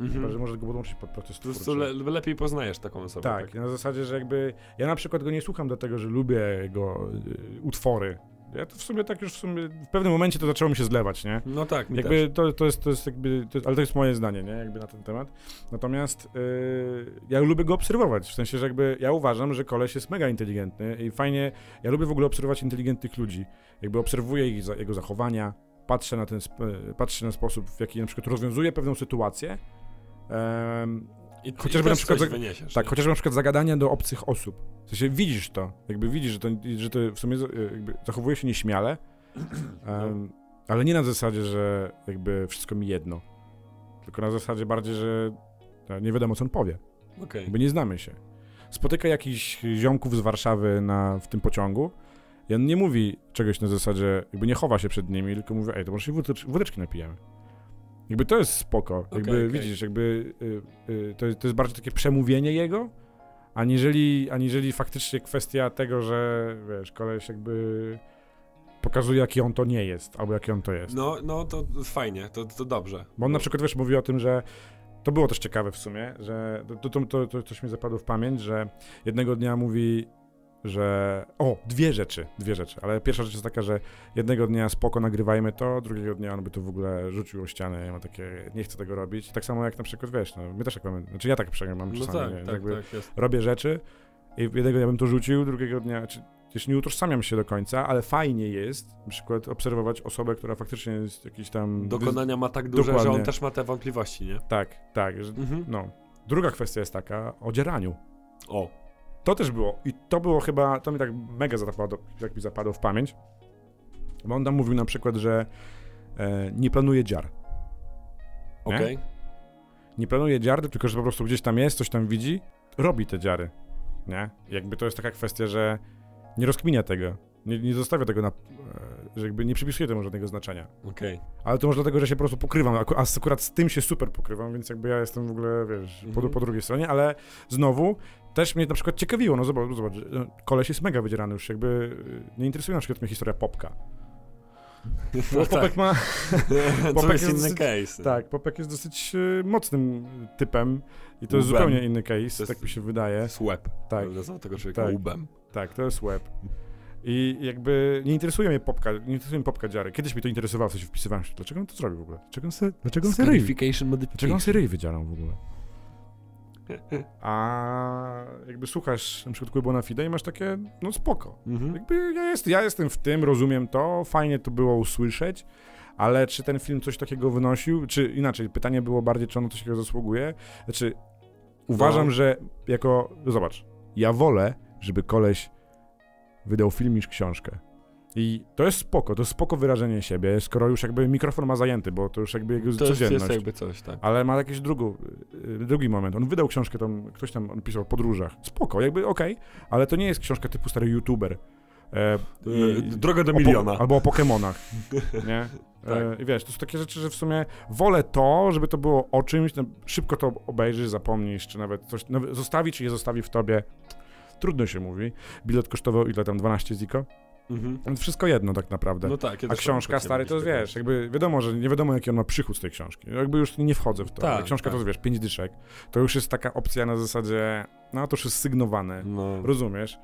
Mhm. że może go podłączyć pod proces Po twórczy. prostu le, lepiej poznajesz taką osobę. Tak, na zasadzie, że jakby ja na przykład go nie słucham dlatego, że lubię jego y, utwory. Ja to w sumie tak już w sumie w pewnym momencie to zaczęło mi się zlewać, nie? No tak, mi Jakby to, to jest, to jest jakby, to, ale to jest moje zdanie, nie? Jakby na ten temat. Natomiast y, ja lubię go obserwować, w sensie, że jakby ja uważam, że koleś jest mega inteligentny i fajnie, ja lubię w ogóle obserwować inteligentnych ludzi. Jakby obserwuję ich, za- jego zachowania, patrzę na ten, sp- patrzę na sposób, w jaki na przykład rozwiązuje pewną sytuację. Em, I, chociażby i na przykład wyniesiesz. tak, nie? chociażby na przykład zagadania do obcych osób. W sensie widzisz to, jakby widzisz, że to, że to w sumie jakby zachowuje się nieśmiale, em, ale nie na zasadzie, że jakby wszystko mi jedno. Tylko na zasadzie bardziej, że e, nie wiadomo, co on powie. Okej. Jakby nie znamy się. Spotyka jakichś ziomków z Warszawy na, w tym pociągu i on nie mówi czegoś na zasadzie, jakby nie chowa się przed nimi, tylko mówi, ej, to może się wódecz, wódeczki napijemy. Jakby to jest spoko. Jakby okej. widzisz, jakby y, y, to, jest- to jest bardziej takie przemówienie jego, aniżeli, aniżeli faktycznie kwestia tego, że wiesz, koleś jakby pokazuje, jaki on to nie jest, albo jaki on to jest. No, no to fajnie, to, to dobrze. Bo on na przykład wiesz, mówi o tym, że to było też ciekawe w sumie, że to, to, to, to coś mi zapadło w pamięć, że jednego dnia mówi, że. O, dwie rzeczy, dwie rzeczy. Ale pierwsza rzecz jest taka, że jednego dnia spoko nagrywajmy to, drugiego dnia on by to w ogóle rzucił o ścianę. Ja mam takie, nie chcę tego robić. Tak samo jak na przykład wiesz, no, my też tak mamy, znaczy ja tak przynajmniej mam No czasami, tak, nie? tak, jakby tak, jest. robię rzeczy i jednego dnia bym to rzucił, drugiego dnia, czy też nie utożsamiam się do końca, ale fajnie jest na przykład obserwować osobę, która faktycznie jest jakiś tam... Dokonania ma tak duże, że Dokładnie. on też ma te wątpliwości, nie? Tak, tak. Że, Mhm. no. Druga kwestia jest taka o dzieraniu. O, To też było. I to było chyba, to mi tak mega zapadło, jak mi zapadło w pamięć. Bo on tam mówił na przykład, że e, nie planuje dziar. Okej. Nie planuje dziar, tylko że po prostu gdzieś tam jest, coś tam widzi, robi te dziary. Nie? Jakby to jest taka kwestia, że nie rozkminia tego. Nie, nie zostawia tego na. E, że jakby nie przypisuje temu żadnego znaczenia. Okej. Ale to może dlatego, że się po prostu pokrywam, a akurat z tym się super pokrywam, więc jakby ja jestem w ogóle, wiesz, po, Mhm. po drugiej stronie, ale znowu też mnie na przykład ciekawiło, no zobacz, zobacz no, koleś jest mega wydzierany już, jakby y, nie interesuje na przykład mnie historia Popka. No Popek tak. ma, to Popek jest jest inny case. tak, Popek jest dosyć y, mocnym typem i to jest zupełnie inny case, To jest- tak mi się wydaje. jest łeb. Tak, Nazwał tego człowieka Tak. łbem. tak, to jest łeb. I jakby nie interesuje mnie Popka, nie interesuje mnie Popka dziary. Kiedyś mi to interesowało, sensie wpisywałem się, dlaczego on to zrobił w ogóle? Dlaczego on se, dlaczego on se ryj Dlaczego on sobie ryj w ogóle? A jakby słuchasz na przykład Kłybona Fide i masz takie, no spoko. Mhm. Jakby ja, jest, ja jestem w tym, rozumiem to, fajnie to było usłyszeć, ale czy ten film coś takiego wynosił? Czy inaczej, pytanie było bardziej, czy ono coś takiego zasługuje? Znaczy, uważam, No. że jako, zobacz, ja wolę, żeby koleś wydał film niż książkę. I to jest spoko, to jest spoko wyrażenie siebie, skoro już jakby mikrofon ma zajęty, bo to już jakby jego To jest, codzienność. jest jakby coś, tak. Ale ma jakiś drugą, y, drugi moment. On wydał książkę, tam ktoś tam on pisał o podróżach. Spoko, jakby okej, ale to nie jest książka typu stary youtuber. E, I... Droga do o miliona. albo o Pokemonach, nie? Tak. E, I wiesz, to są takie rzeczy, że w sumie wolę to, żeby to było o czymś, no, szybko to obejrzysz, zapomnisz, czy nawet coś nawet zostawi, czy nie zostawi w tobie. Trudno się mówi. Bilet kosztował ile tam, 12 ziko? Mhm. Więc wszystko jedno tak naprawdę. No tak. ja A książka, stary, to takie wiesz, jakby wiadomo, że nie wiadomo, jaki on ma przychód z tej książki. Jakby już nie wchodzę w to. Tak, książka tak. to wiesz, pięć dyszek. To już jest taka opcja na zasadzie, no to już jest sygnowane. No. Rozumiesz?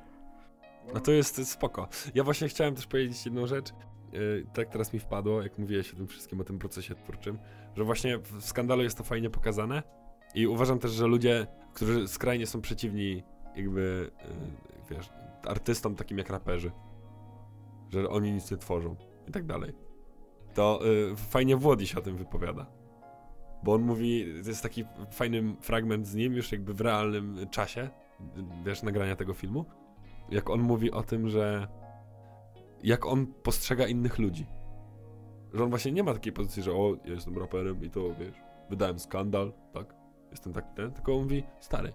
A to jest spoko. Ja właśnie chciałem też powiedzieć jedną rzecz. Yy, tak teraz mi wpadło, jak mówiłeś o tym wszystkim, o tym procesie twórczym, że właśnie w skandalu jest to fajnie pokazane i uważam też, że ludzie, którzy skrajnie są przeciwni jakby, yy, wiesz, artystom takim jak raperzy, że oni nic nie tworzą i tak dalej, to yy, fajnie Włodzi się o tym wypowiada. Bo on mówi, to jest taki fajny fragment z nim już jakby w realnym czasie, wiesz, nagrania tego filmu, jak on mówi o tym, że jak on postrzega innych ludzi. Że on właśnie nie ma takiej pozycji, że o, ja jestem raperem i to, wiesz, wydałem skandal, tak? Jestem tak ten, tylko on mówi, stary,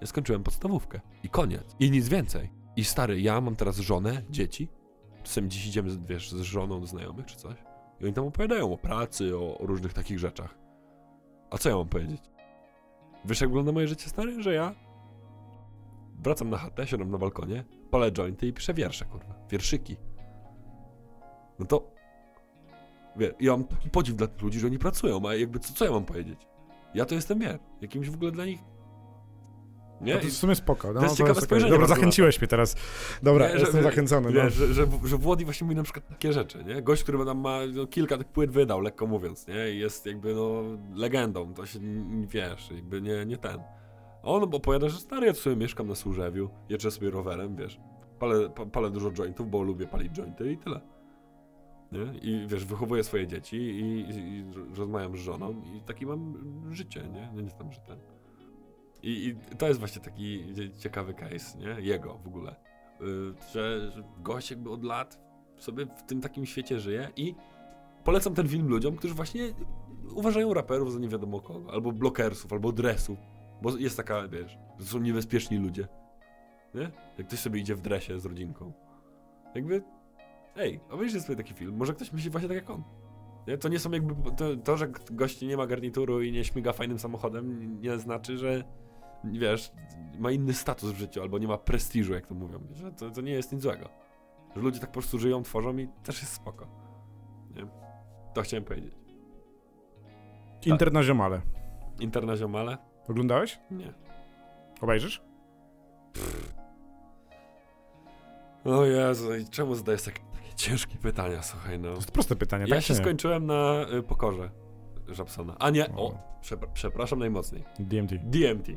Ja skończyłem podstawówkę. I koniec. I nic więcej. I stary, ja mam teraz żonę, dzieci. Czasem dziś idziemy, wiesz, z żoną do znajomych czy coś. I oni tam opowiadają o pracy, o, o różnych takich rzeczach. A co ja mam powiedzieć? Wiesz, jak wygląda moje życie, stary? Że ja wracam na chatę, siadam na balkonie, palę jointy i piszę wiersze, kurwa. Wierszyki. No to... Wie, ja mam taki podziw dla tych ludzi, że oni pracują, a jakby co, co ja mam powiedzieć? Ja to jestem, wie, jakimś w ogóle dla nich... Nie? No to w sumie spoko. No, to jest ciekawe spojrzenie Dobra, zachęciłeś mnie teraz. Dobra, Nie, że- jestem zachęcony. No. Wiesz, że, że, że Włodi właśnie mówi na przykład takie rzeczy, nie? Gość, który tam ma no, kilka tych płyt wydał, lekko mówiąc, nie? I jest jakby, no, legendą, to się, wiesz, jakby nie, nie ten. On opowiada, że stary, ja tu sobie mieszkam na Służewiu, jeżdżę sobie rowerem, wiesz, palę, pa, palę dużo jointów, bo lubię palić jointy i tyle. Nie? I wiesz, wychowuję swoje dzieci i, i, i rozmawiam z żoną i taki mam życie, nie? Nie, nie tam, że ten. I, I to jest właśnie taki ciekawy case, nie? Jego w ogóle. Y, że, gość jakby od lat sobie w tym takim świecie żyje i polecam ten film ludziom, którzy właśnie uważają raperów za nie wiadomo kogo, albo blokersów, albo dresów, bo jest taka, wiesz, są niebezpieczni ludzie, nie? Jak ktoś sobie idzie w dresie z rodzinką. Jakby, ej, obejrzyj sobie taki film, może ktoś myśli właśnie tak jak on. Nie? To nie są jakby, to, to, że gość nie ma garnituru i nie śmiga fajnym samochodem, nie znaczy, że wiesz, ma inny status w życiu, albo nie ma prestiżu, jak to mówią. Że to, to nie jest nic złego. Że ludzie tak po prostu żyją, tworzą i też jest spoko. Nie? To chciałem powiedzieć. Inter na ziomale. Interna ziomale? Oglądałeś? Nie. Obejrzysz? O Jezu, i czemu zadajesz takie, takie ciężkie pytania, słuchaj, no. To jest proste pytanie, Ja tak się czy nie? skończyłem na y, pokorze Żabsona. A nie, O. o, przepra- przepraszam najmocniej. DMT. DMT.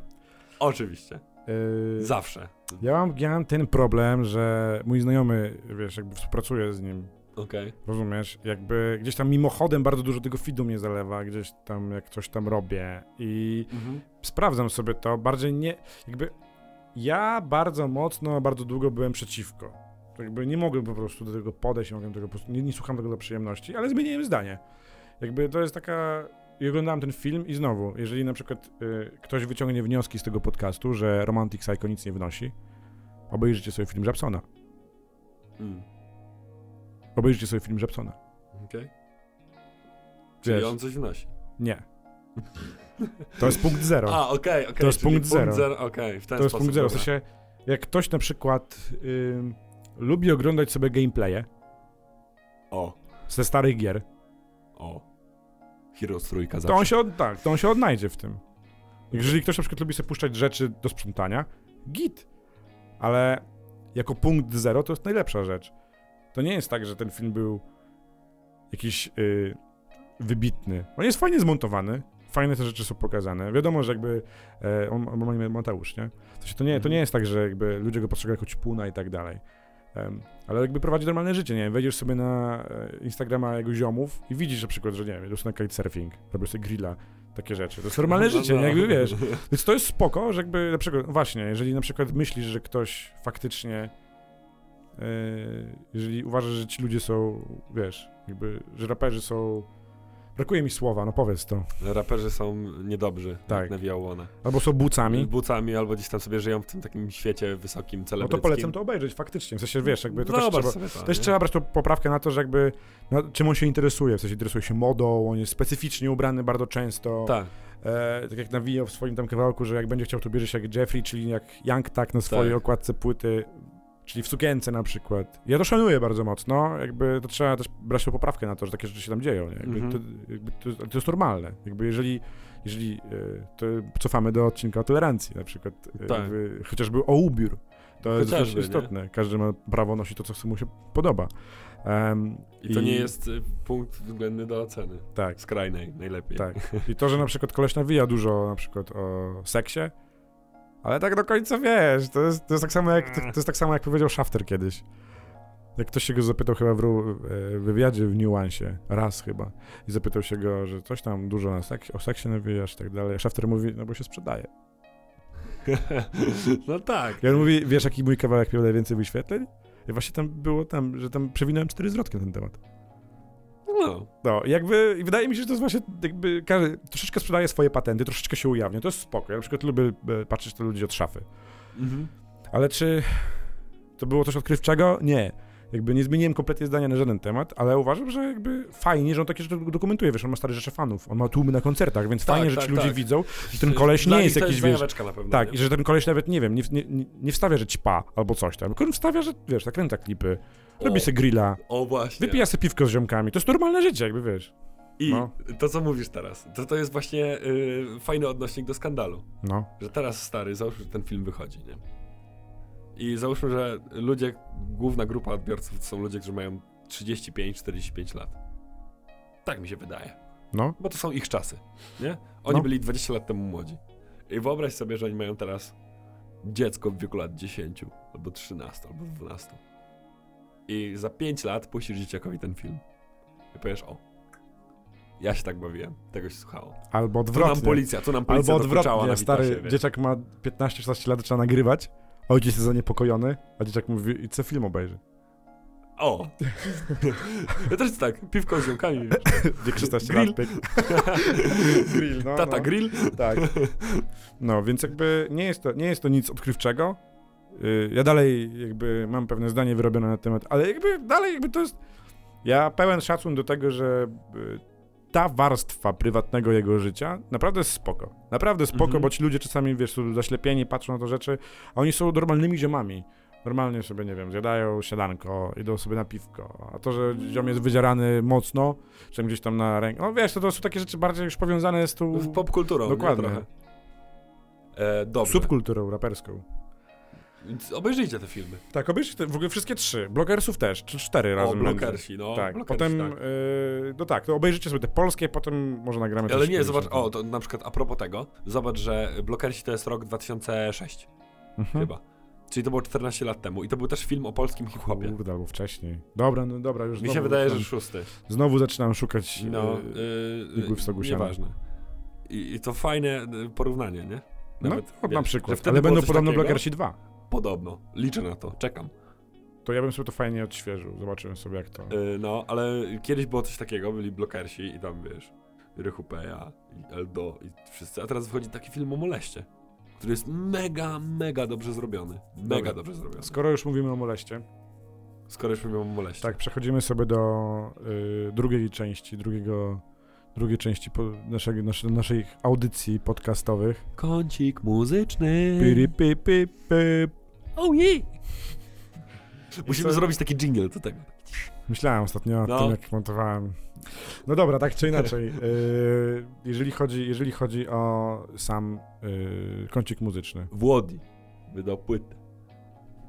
Oczywiście. Yy, Zawsze. ja, mam, ja mam ten problem, że mój znajomy, wiesz, jakby współpracuje z nim, Okej. rozumiesz? Jakby gdzieś tam mimochodem bardzo dużo tego feedu mnie zalewa, gdzieś tam jak coś tam robię i Mhm. sprawdzam sobie to, bardziej nie, jakby ja bardzo mocno, bardzo długo byłem przeciwko. Jakby nie mogłem po prostu do tego podejść, nie mogłem tego po prostu, nie, nie słucham tego dla przyjemności, ale zmieniłem zdanie. Jakby to jest taka, i oglądałem ten film i znowu, jeżeli na przykład y, ktoś wyciągnie wnioski z tego podcastu, że Romantic Psycho nic nie wnosi, obejrzyjcie sobie film Żabsona. Mm. Obejrzyjcie sobie film Żabsona. Okej. Czyli Wiesz. on coś wnosi. Nie. To jest punkt zero. A, okej, okej. To jest czyli punkt zero. Okej, w ten to jest punkt zero. W sensie, jak ktoś na przykład ym, lubi oglądać sobie gameplaye O, ze starych gier, o. Heroes trójka to on, zawsze. się od, tak, to on się odnajdzie w tym. Jeżeli ktoś na przykład lubi sobie puszczać rzeczy do sprzątania, git. Ale jako punkt zero to jest najlepsza rzecz. To nie jest tak, że ten film był jakiś y, wybitny. On jest fajnie zmontowany, fajne te rzeczy są pokazane. Wiadomo, że jakby e, on, on ma imię Mateusz, nie? W sensie to nie, to Mhm. nie jest tak, że jakby ludzie go postrzegają jako ćpuna i tak dalej. Ale jakby prowadzi normalne życie, nie wiem, wejdziesz sobie na e, Instagrama jego ziomów i widzisz na przykład, że nie wiem, jedziesz na kitesurfing, robisz sobie grilla, takie rzeczy. To jest normalne No, życie, no. nie? jakby wiesz. Więc to jest spoko, że jakby na przykład, właśnie, jeżeli na przykład myślisz, że ktoś faktycznie, e, jeżeli uważasz, że ci ludzie są, wiesz, jakby, że raperzy są, brakuje mi słowa, no powiedz to, Raperzy są niedobrzy, Tak. tak. nawijał Łona. albo są bucami, Bucami albo gdzieś tam sobie żyją w tym takim świecie wysokim, no celebryckim. to polecam to obejrzeć faktycznie, w sensie, wiesz, jakby to też Zobacz trzeba, sobie to, też nie? trzeba brać tą poprawkę na to, że jakby, czym on się interesuje, w sensie interesuje się modą, on jest specyficznie ubrany bardzo często, Tak, E, tak jak nawijał w swoim tam kawałku, że jak będzie chciał, to bierze się jak Jeffrey, czyli jak Young Tak na swojej Tak. okładce płyty, czyli w sukience na przykład. Ja to szanuję bardzo mocno, jakby to trzeba też brać tą poprawkę na to, że takie rzeczy się tam dzieją, nie? Jakby Mhm. to, jakby to, to jest normalne. Jakby jeżeli, jeżeli e, to cofamy do odcinka o tolerancji na przykład, e, Tak. jakby, chociażby o ubiór, to jest Chociażby, nie? istotne. Każdy ma prawo nosić to, co mu się podoba. Em, i to nie jest y, punkt względny do oceny. Tak. Skrajnej, najlepiej. Tak. I to, że na przykład koleś nawija dużo na przykład o seksie, ale tak do końca wiesz, to jest, to jest tak samo jak to, to jest tak samo jak powiedział Shafter kiedyś. Jak ktoś się go zapytał chyba w e, wywiadzie w Nuansie, raz chyba, i zapytał się go, że coś tam dużo na seks, o seksie nawijasz i tak dalej. Shafter mówi, no bo się sprzedaje. no tak. I on mówi, wiesz jaki mój kawałek miał najwięcej wyświetleń? I właśnie tam było tam, że tam przewinąłem cztery zwrotki na ten temat. No, No, jakby wydaje mi się, że to jest właśnie jakby każdy troszeczkę sprzedaje swoje patenty, troszeczkę się ujawnia. To jest spoko. Ja na przykład lubię e, patrzeć na ludzi od szafy. mhm. Ale czy to było coś odkrywczego? Nie. Jakby nie zmieniłem kompletnie zdania na żaden temat, ale uważam, że jakby fajnie, że on takie rzeczy dokumentuje. Wiesz, on ma stare rzeczy fanów, on ma tłumy na koncertach, więc Tak, fajnie, że tak, ci ludzie tak. widzą, że ten koleś Dla nie jest jakiś, wiesz, zajaweczka na pewno, tak, nie? i że ten koleś nawet, nie wiem, nie, nie, nie- nie wstawia, że ćpa albo coś tam, tylko on wstawia, że, wiesz, nakręca klipy, robi sobie grilla, O właśnie. wypija sobie piwko z ziomkami, to jest normalne życie, jakby, wiesz. I no. to, co mówisz teraz, to, to jest właśnie y, fajny odnośnik do skandalu. No, Że teraz stary, załóżmy, że ten film wychodzi, nie? I załóżmy, że ludzie, główna grupa odbiorców to są ludzie, którzy mają 35-45 lat. Tak mi się wydaje. no, Bo to są ich czasy, nie? Oni No. byli 20 lat temu młodzi. I wyobraź sobie, że oni mają teraz dziecko w wieku lat 10, albo 13, albo 12. I za 5 lat puścisz dzieciakowi ten film. I powiesz, o, ja się tak bawiłem, tego się słuchało. albo Tu nam odwrotnie. policja, tu nam policja Albo odwrotnie, na stary, Witasie, dzieciak ma 15-16 lat, trzeba nagrywać, ojciec jest zaniepokojony, a dzieciak mówi, i co film obejrzy? O! ja też tak, piwko z ziomkami. Wiek 16 Grill. lat, grill, no, Tata no. grill? Tak. No, więc jakby nie jest to, nie jest to nic odkrywczego. Y, Ja dalej jakby mam pewne zdanie wyrobione na temat, ale jakby dalej jakby to jest... Ja pełen szacun do tego, że y, ta warstwa prywatnego jego życia naprawdę jest spoko. Naprawdę spoko, Mhm. bo ci ludzie czasami, wiesz, są zaślepieni, patrzą na to rzeczy, a oni są normalnymi ziomami. Normalnie sobie, nie wiem, zjadają siadanko, idą sobie na piwko. A to, że ziom jest wydzierany mocno, czy gdzieś tam na rękę... No wiesz, to, to są takie rzeczy bardziej już powiązane z tą... Z popkulturą, Dokładnie. E, dobrze. subkulturą raperską. Obejrzyjcie te filmy. Tak, obejrzyj te, w ogóle wszystkie trzy. Blogersów też, czy cztery razem. o, no. Tak, blokersi, potem, tak. y, no tak, to obejrzycie sobie te polskie, potem może nagramy Ale nie, zobacz, o, to na przykład a propos tego, zobacz, że blokersi to jest rok 2006 Mhm. chyba. Czyli to było 14 lat temu i to był też film o polskim hip-hopie. Kurde, albo wcześniej. Dobra, no dobra, już Mi się wydaje, że zaczynam, szósty. Znowu zaczynam szukać No, no, yy, igły w stogu nieważne. I, I to fajne y, porównanie, nie? no, Nawet, no, na że przykład, wtedy ale będą podobno takiego? Blogersi 2. Podobno. Liczę na to, czekam. To ja bym sobie to fajnie odświeżył, zobaczyłem sobie jak to... Yy, no, ale kiedyś było coś takiego, byli blokersi i tam, wiesz, Rychupeja i Eldo i wszyscy, a teraz wychodzi taki film o moleście, który jest mega, mega dobrze zrobiony. Mega Dobra. dobrze zrobiony. Skoro już mówimy o moleście, Skoro już mówimy o moleście. tak, przechodzimy sobie do y, drugiej części, drugiego, drugiej części po, naszego, nasze, naszej audycji podcastowych. Kącik muzyczny. Piri, pi, pi, pi. Oh yeah. Musimy co? zrobić taki jingle do tego. Myślałem ostatnio o No. tym, jak montowałem. No dobra, tak czy inaczej. Yy, jeżeli, chodzi, jeżeli chodzi o sam yy, kącik muzyczny. Włodi wydał płytę.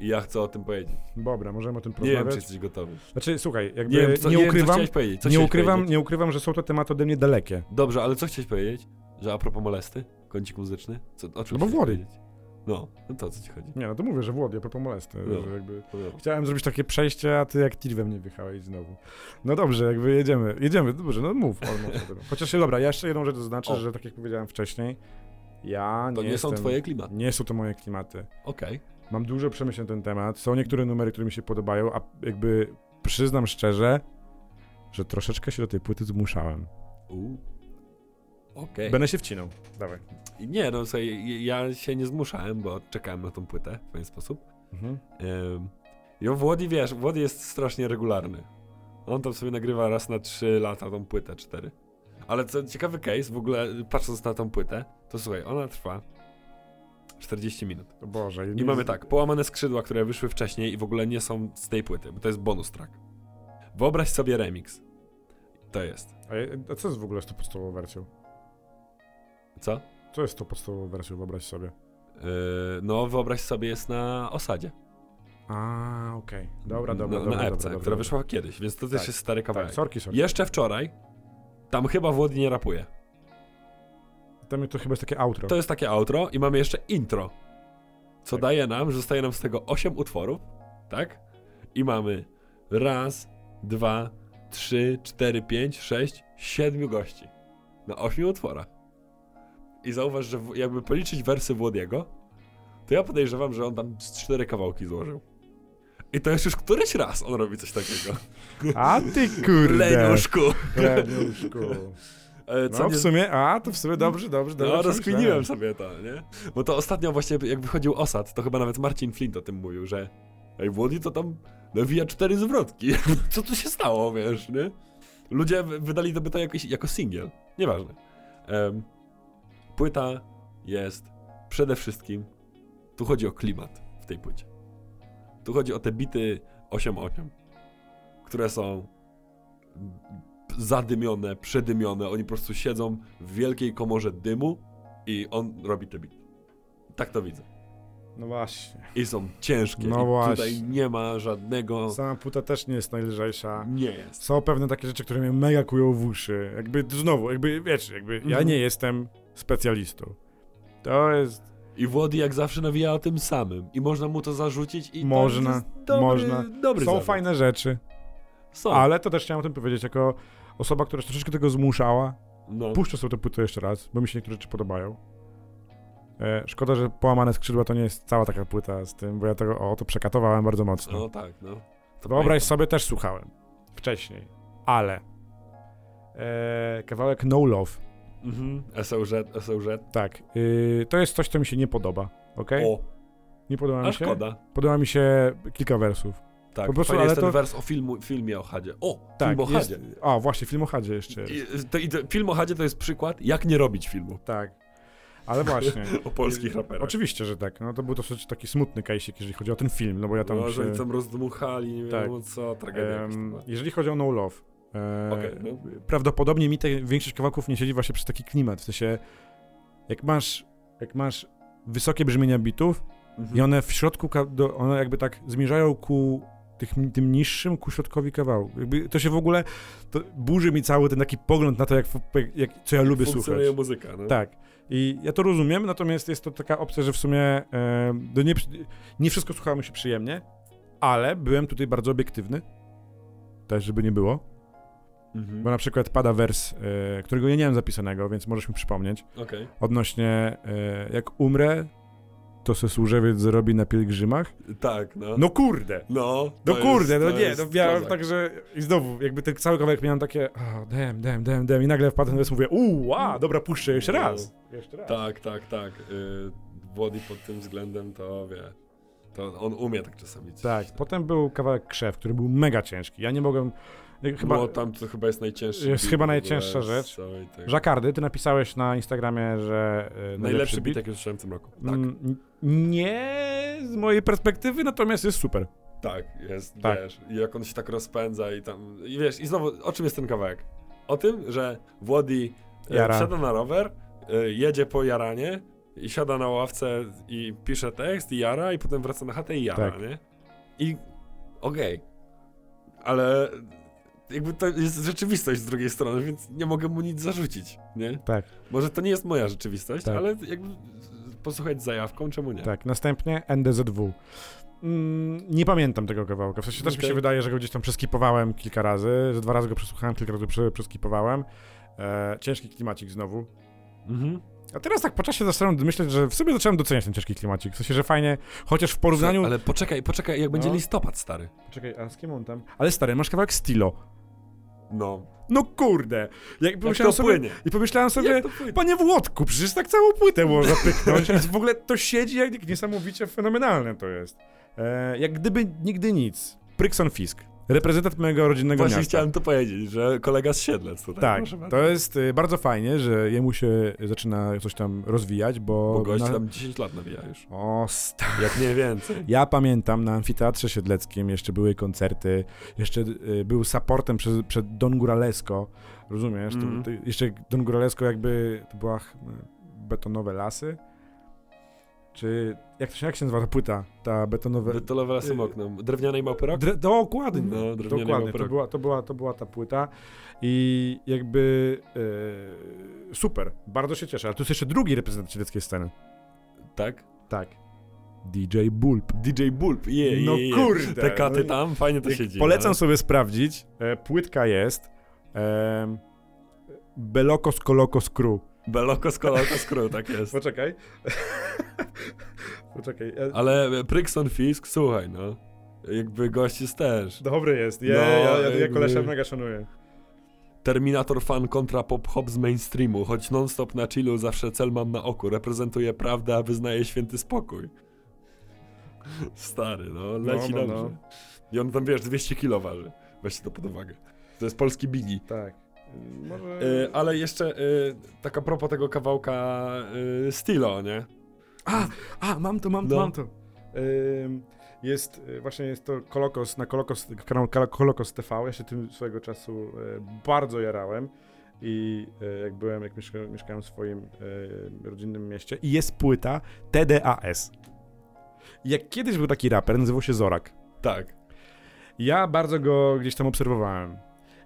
I ja chcę o tym powiedzieć. Dobra, możemy o tym Nie wiem, czy porozmawiać. jesteś gotowy. Znaczy, słuchaj, jakby Nie nie, wiem, co, nie ukrywam, powiedzieć. Co nie, ukrywam powiedzieć? nie ukrywam, że są to tematy ode mnie dalekie. Dobrze, ale co chciałeś powiedzieć? Że a propos molesty? Kącik muzyczny? Co, o czym No bo Włody. No, no to o co ci chodzi? Nie, no to mówię, że Włodie, a propos molesty. No. Że jakby No. chciałem zrobić takie przejście, a ty jak tir we mnie wjechałeś znowu. No dobrze, jakby jedziemy. Jedziemy, dobrze, no mów. Chociaż dobra, ja jeszcze jedną rzecz zaznaczę, O. że tak jak powiedziałem wcześniej, ja To nie, nie, są jestem, twoje klimaty. Nie są to moje klimaty. Okej. Mam dużo przemyśleń na ten temat. Są niektóre numery, które mi się podobają, a jakby przyznam szczerze, że troszeczkę się do tej płyty zmuszałem. U. Okej. Będę się wcinał. Dawaj. Nie, no słuchaj, ja się nie zmuszałem, bo czekałem na tą płytę w pewien sposób. Mhm. Ym, on Włody, wiesz, Włody jest strasznie regularny. On tam sobie nagrywa raz na 3 lata tą płytę, 4. Ale co ciekawy case, w ogóle patrząc na tą płytę, to słuchaj, ona trwa 40 minut. Boże. I mamy tak, połamane skrzydła, które wyszły wcześniej i w ogóle nie są z tej płyty, bo to jest bonus track. Wyobraź sobie remix. To jest. A, co jest w ogóle z tą podstawową wersją? Co? Co jest tą podstawową wersją, wyobraź sobie? Yy, no, wyobraź sobie, jest na osadzie. A, okej. Dobra, dobra, na, dobra. na epce, która wyszła kiedyś, więc to też Tak, jest stary kawałek. Tak, sorki, sorki. Jeszcze wczoraj, tam chyba Włody nie rapuje. Tam to chyba jest takie outro. To jest takie outro i mamy jeszcze intro. Co Tak. daje nam, że zostaje nam z tego 8 utworów, tak? I mamy raz, dwa, trzy, cztery, pięć, sześć, siedmiu gości. Na 8 utworach. I zauważ, że jakby policzyć wersy Włodiego, to ja podejrzewam, że on tam z cztery kawałki złożył. I to jest już któryś raz on robi coś takiego. A ty kurde. Lenuszku. Lenuszku. E, Co No nie... w sumie, a to w sumie dobrze, dobrze, dobrze. No, rozkminiłem sobie to, nie? Bo to ostatnio właśnie, jak wychodził Osad, to chyba nawet Marcin Flint o tym mówił, że ej, Włody to tam nawija cztery zwrotki. Co tu się stało, wiesz, nie? Ludzie wy- wydali to by to jakoś, jako singiel. Nieważne. Em, płyta jest przede wszystkim, tu chodzi o klimat w tej płycie. Tu chodzi o te bity 8-8, które są zadymione, przedymione. Oni po prostu siedzą w wielkiej komorze dymu i on robi te bity. Tak to widzę. No właśnie. I są ciężkie. No I właśnie. tutaj nie ma żadnego. Sama płyta też nie jest najlżejsza. Nie jest. Są pewne takie rzeczy, które mnie mega kują w uszy. Jakby znowu, jakby wiesz, jakby ja Mhm. nie jestem specjalistą. To jest I Włody jak zawsze nawija o tym samym. I można mu to zarzucić i Można, dobry, można. Dobry są zarzut. fajne rzeczy, Są. ale to też chciałem o tym powiedzieć, jako osoba, która troszeczkę tego zmuszała. No. Puszczę sobie tę płytę jeszcze raz, bo mi się niektóre rzeczy podobają. E, szkoda, że Połamane Skrzydła to nie jest cała taka płyta z tym, bo ja tego, o, to przekatowałem bardzo mocno. no tak, no. To Wyobraź pamiętam. sobie, też słuchałem. Wcześniej. Ale. E, kawałek No Love. Mhm. SOZ, SOZ. Tak. y, to jest coś, co mi się nie podoba. ok? O, Nie podoba a mi się. szkoda. Podoba mi się kilka wersów. Tak, Po prostu, fajnie jest ale ten to- wers o filmu, filmie o Hadzie. O, Tak. film o jest, Hadzie. a, właśnie, film o Hadzie jeszcze. To, i to, film o Hadzie to jest przykład, jak nie robić filmu. Tak. Ale właśnie. O polskich raperach. Oczywiście, że tak. No to był dosyć taki smutny kajsik, jeżeli chodzi o ten film, no bo ja tam no, się... tam rozdmuchali, nie Tak. wiadomo co, tragedia była. jeżeli chodzi o No Love, e, Okej, no. prawdopodobnie mi te, większość kawałków nie siedzi właśnie przez taki klimat, w sensie jak masz, jak masz wysokie brzmienia bitów Mhm. i one w środku, one jakby tak zmierzają ku tych, tym niższym, ku środkowi kawału. Jakby to się w ogóle, to burzy mi cały ten taki pogląd na to, jak, jak co ja lubię słuchać. Funkcjonuje muzyka, no. Tak. I ja to rozumiem, natomiast jest to taka opcja, że w sumie e, do nie, nie wszystko słuchało mi się przyjemnie, ale byłem tutaj bardzo obiektywny. Też, żeby nie było. Mhm. Bo na przykład pada wers, e, którego ja nie mam zapisanego, więc możesz mi przypomnieć, Okej. odnośnie e, jak umrę, to se służewiec zrobi na pielgrzymach. Tak, no. No kurde! No, No kurde, jest, no nie, no miałem kozak. tak, że i znowu, jakby ten cały kawałek miałem takie, oh, damn, damn, damn, damn, i nagle wpadłem na wers, mówię, uuu, wow, dobra, puszczę jeszcze No. raz. Jeszcze raz. Tak, tak, tak. Y, Włody pod tym względem to wie. To on umie tak czasami. coś Tak, tam. potem był kawałek krzew, który był mega ciężki. Ja nie mogłem. Jak Chyba. No tam to chyba jest najcięższy. Jest chyba najcięższa rzecz. tej- Żakardy, ty napisałeś na Instagramie, że. e, Najlepszy beat, jaki usłyszałem w tym roku. Tak, Mm, Nie z mojej perspektywy, natomiast jest super. tak, jest, Tak. wiesz. I jak on się tak rozpędza i tam... I wiesz, i znowu, o czym jest ten kawałek? O tym, że Włody e, Jara. wsiada na rower, e, jedzie po jaranie i siada na ławce i pisze tekst i jara i potem wraca na chatę i jara, Tak. nie? I okej. Ale jakby to jest rzeczywistość z drugiej strony, więc nie mogę mu nic zarzucić, nie? Tak, Może to nie jest moja rzeczywistość, Tak. ale jakby posłuchać z zajawką, czemu nie? tak. Następnie NDZW. Mm, nie pamiętam tego kawałka. W sensie też mi Okej. się wydaje, że go gdzieś tam przeskipowałem kilka razy. Że dwa razy go przesłuchałem, kilka razy prze, przeskipowałem. E, ciężki klimacik znowu. Mhm. A teraz tak po czasie zacząłem myśleć, że w sobie zacząłem doceniać ten ciężki klimacik. W sensie, że fajnie, chociaż w porównaniu. Ale poczekaj, poczekaj, jak będzie No. listopad, stary. Czekaj, a z kim on tam? Ale stary, masz kawałek Stilo. No. No kurde! Jak Jak pomyślałem sobie, płynie? I pomyślałem sobie, panie Włodku, przecież tak całą płytę można pyknąć. I w ogóle to siedzi jak niesamowicie fenomenalne to jest. E, jak gdyby nigdy nic. Prykson Fisk. Reprezentant mojego rodzinnego Właśnie miasta. chciałem to powiedzieć, że kolega z Siedlec tutaj. Tak, proszę bardzo. to jest y, bardzo fajnie, że jemu się zaczyna coś tam rozwijać, bo... Bo gość na- tam 10 lat nawija już. O. Jak nie więcej. Ja pamiętam na Amfiteatrze Siedleckim jeszcze były koncerty, jeszcze y, był supportem przez, przed Don Guralesco, rozumiesz? To- Mhm. To, jeszcze Don Guralesco jakby, to była betonowe lasy? Czy, jak to się, jak się nazywa ta płyta? Ta betonowe... Wytolowe lasem oknem. Drewnianej małpy rok? Dre, dokładnie, No, drewniany dokładnie, to była, to, była, to była ta płyta i jakby e, super, bardzo się cieszę, ale tu jest jeszcze drugi reprezentant siedleckiej sceny. Tak. Tak. DJ Bulb. DJ Bulb, je, No kurde, Te katy no. tam, fajnie to siedzi. Polecam sobie sprawdzić. E, płytka jest. E, Belokos Kolokos Crew. Beloko z koloko skrót, tak jest. Poczekaj. Poczekaj. Ale Prykson Fisk, słuchaj, no. Jakby gość jest też. Dobry jest, je- No, ja- ja- ja jakby- kolesia mega szanuję. Terminator fan kontra pop-hop z mainstreamu, choć non-stop na chillu zawsze cel mam na oku, reprezentuje prawdę, a wyznaje święty spokój. Stary, no, leci no, no. dobrze. I on tam, wiesz, 200 kilo waży. Weźcie to pod uwagę. To jest polski Biggie. Tak. Może... Y, ale jeszcze y, tak a propos tego kawałka y, Stilo, nie? A, a, mam to, mam to, No. mam to. Jest, y, właśnie jest to Kolokos, na Kolokos, kanał Kolokos TV, ja się tym swojego czasu y, bardzo jarałem i y, jak byłem, jak mieszka, mieszkałem w swoim rodzinnym mieście i jest płyta TDAS. Jak kiedyś był taki raper, nazywał się Zorak. Tak. Ja bardzo go gdzieś tam obserwowałem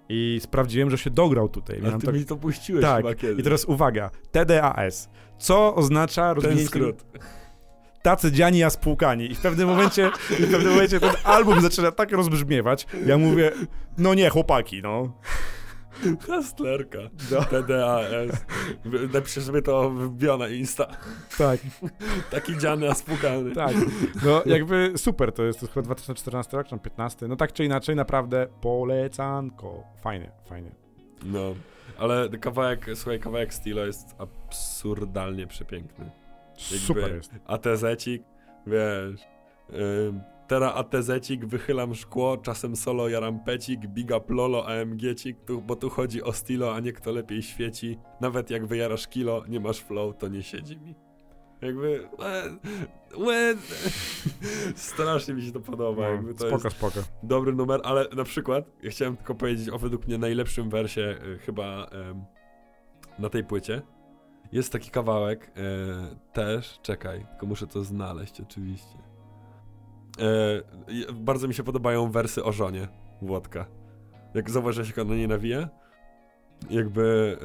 i sprawdziłem, że się dograł tutaj. A ty tak- mi to puściłeś tak, i teraz uwaga, TDAS. Co oznacza ten rozwinięcie skrót. tacy dziani, a spłukani. I w pewnym momencie, w pewnym momencie ten album zaczyna tak rozbrzmiewać, ja mówię, no nie, chłopaki, no. Hustlerka. No. TDAS. Napiszę sobie to wbiona na Insta. Tak, Taki dziany, a spłukany. tak. No jakby super to jest, to jest chyba 2014 rok, czy tam 15. No tak czy inaczej, naprawdę polecanko. Fajnie, fajnie. No. Ale kawałek, słuchaj, kawałek Stilo jest absurdalnie przepiękny. Super jest. ATZ-cik, wiesz. Ym, teraz ATZ-cik, wychylam szkło, czasem solo jaram pecik, biga plolo, AMG-cik, tu, bo tu chodzi o stilo, a nie kto lepiej świeci. Nawet jak wyjarasz kilo, nie masz flow, to nie siedzi mi. Jakby, łe, strasznie mi się to podoba. jakby No, to spoko, spoko. dobry numer, ale na przykład, ja chciałem tylko powiedzieć o według mnie najlepszym wersie y, chyba em, na tej płycie. Jest taki kawałek e, też, czekaj, tylko muszę to znaleźć oczywiście. E, bardzo mi się podobają wersy o żonie Włodka. Jak zauważyłeś, jak ona nie nawija? Jakby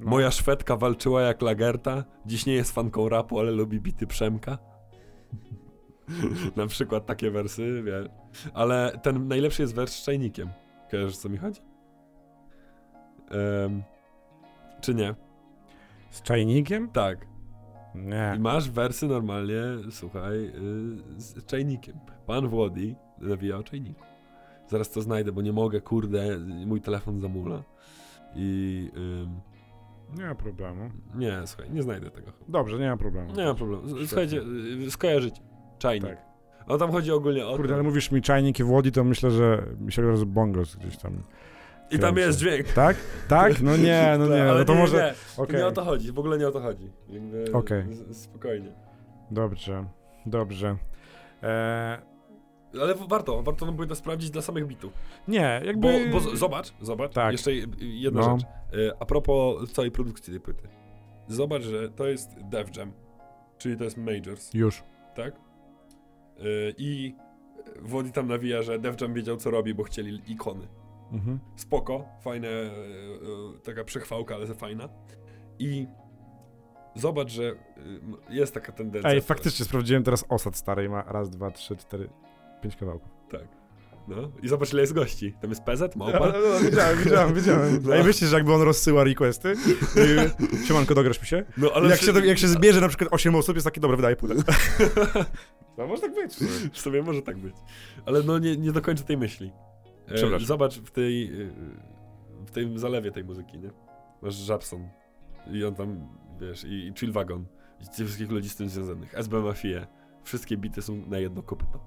No. moja Szwedka walczyła jak Lagerta, dziś nie jest fanką rapu, ale lubi bity Przemka. Na przykład takie wersy, wiesz. Ale ten najlepszy jest wers z czajnikiem. Kojarzysz, co mi chodzi? Em, czy nie? Z czajnikiem? Tak. I Nie. masz wersy normalnie, słuchaj, y, z czajnikiem. Pan Włodi nawija o czajniku. Zaraz to znajdę, bo nie mogę, kurde, mój telefon zamula. I ym, Nie ma problemu. nie, słuchaj, nie znajdę tego. Dobrze, nie ma problemu. Nie ma problemu. Słuchajcie, y, skojarzycie. Czajnik. Tak. No tam chodzi ogólnie o Kurde, ale mówisz mi czajnik i w Łodzi, to myślę, że mi się bongos gdzieś tam. I tam jest dźwięk. Tak? Tak? No nie, no nie, Ale no to nie, może... Nie, Okej. nie o to chodzi, w ogóle nie o to chodzi. Jakby z- Spokojnie. Dobrze, dobrze. Eee, Ale warto, warto było to sprawdzić dla samych bitów. nie, jakby... Bo, bo zobacz, zobacz, Tak. jeszcze jedna No. rzecz. Y, A propos całej produkcji tej płyty. Zobacz, że to jest Def Jam, czyli to jest Majors, Już. tak? Y, I Wodi tam nawija, że Def Jam wiedział co robi, bo chcieli ikony. Mhm. Spoko, fajne, y, y, taka przechwałka, ale fajna. I zobacz, że y, jest taka tendencja. Ej, faktycznie sprawdziłem teraz osad starej, ma raz, dwa, trzy, cztery, pięć kawałków. Tak. No. I zobacz, ile jest gości. Tam jest PZ, No, Małpa. no, widziałem, widziałem, widziałem. No. Ej, myślisz, że jakby on rozsyła requesty? I, Siemanko, dograsz mi się? No, Ale jak, przy- się, jak się zbierze na przykład 8 osób, jest taki, dobra, wydaje płytę. No może tak być. W sumie może tak być. Ale no nie, nie dokończę tej myśli. E, Przepraszam. zobacz w tej, e, w tym zalewie tej muzyki, nie? Masz Japson i on tam, wiesz, i, i Chill Wagon i tych wszystkich ludzi z tym związanych, SB Mafia. Wszystkie bity są na jedno kopyto.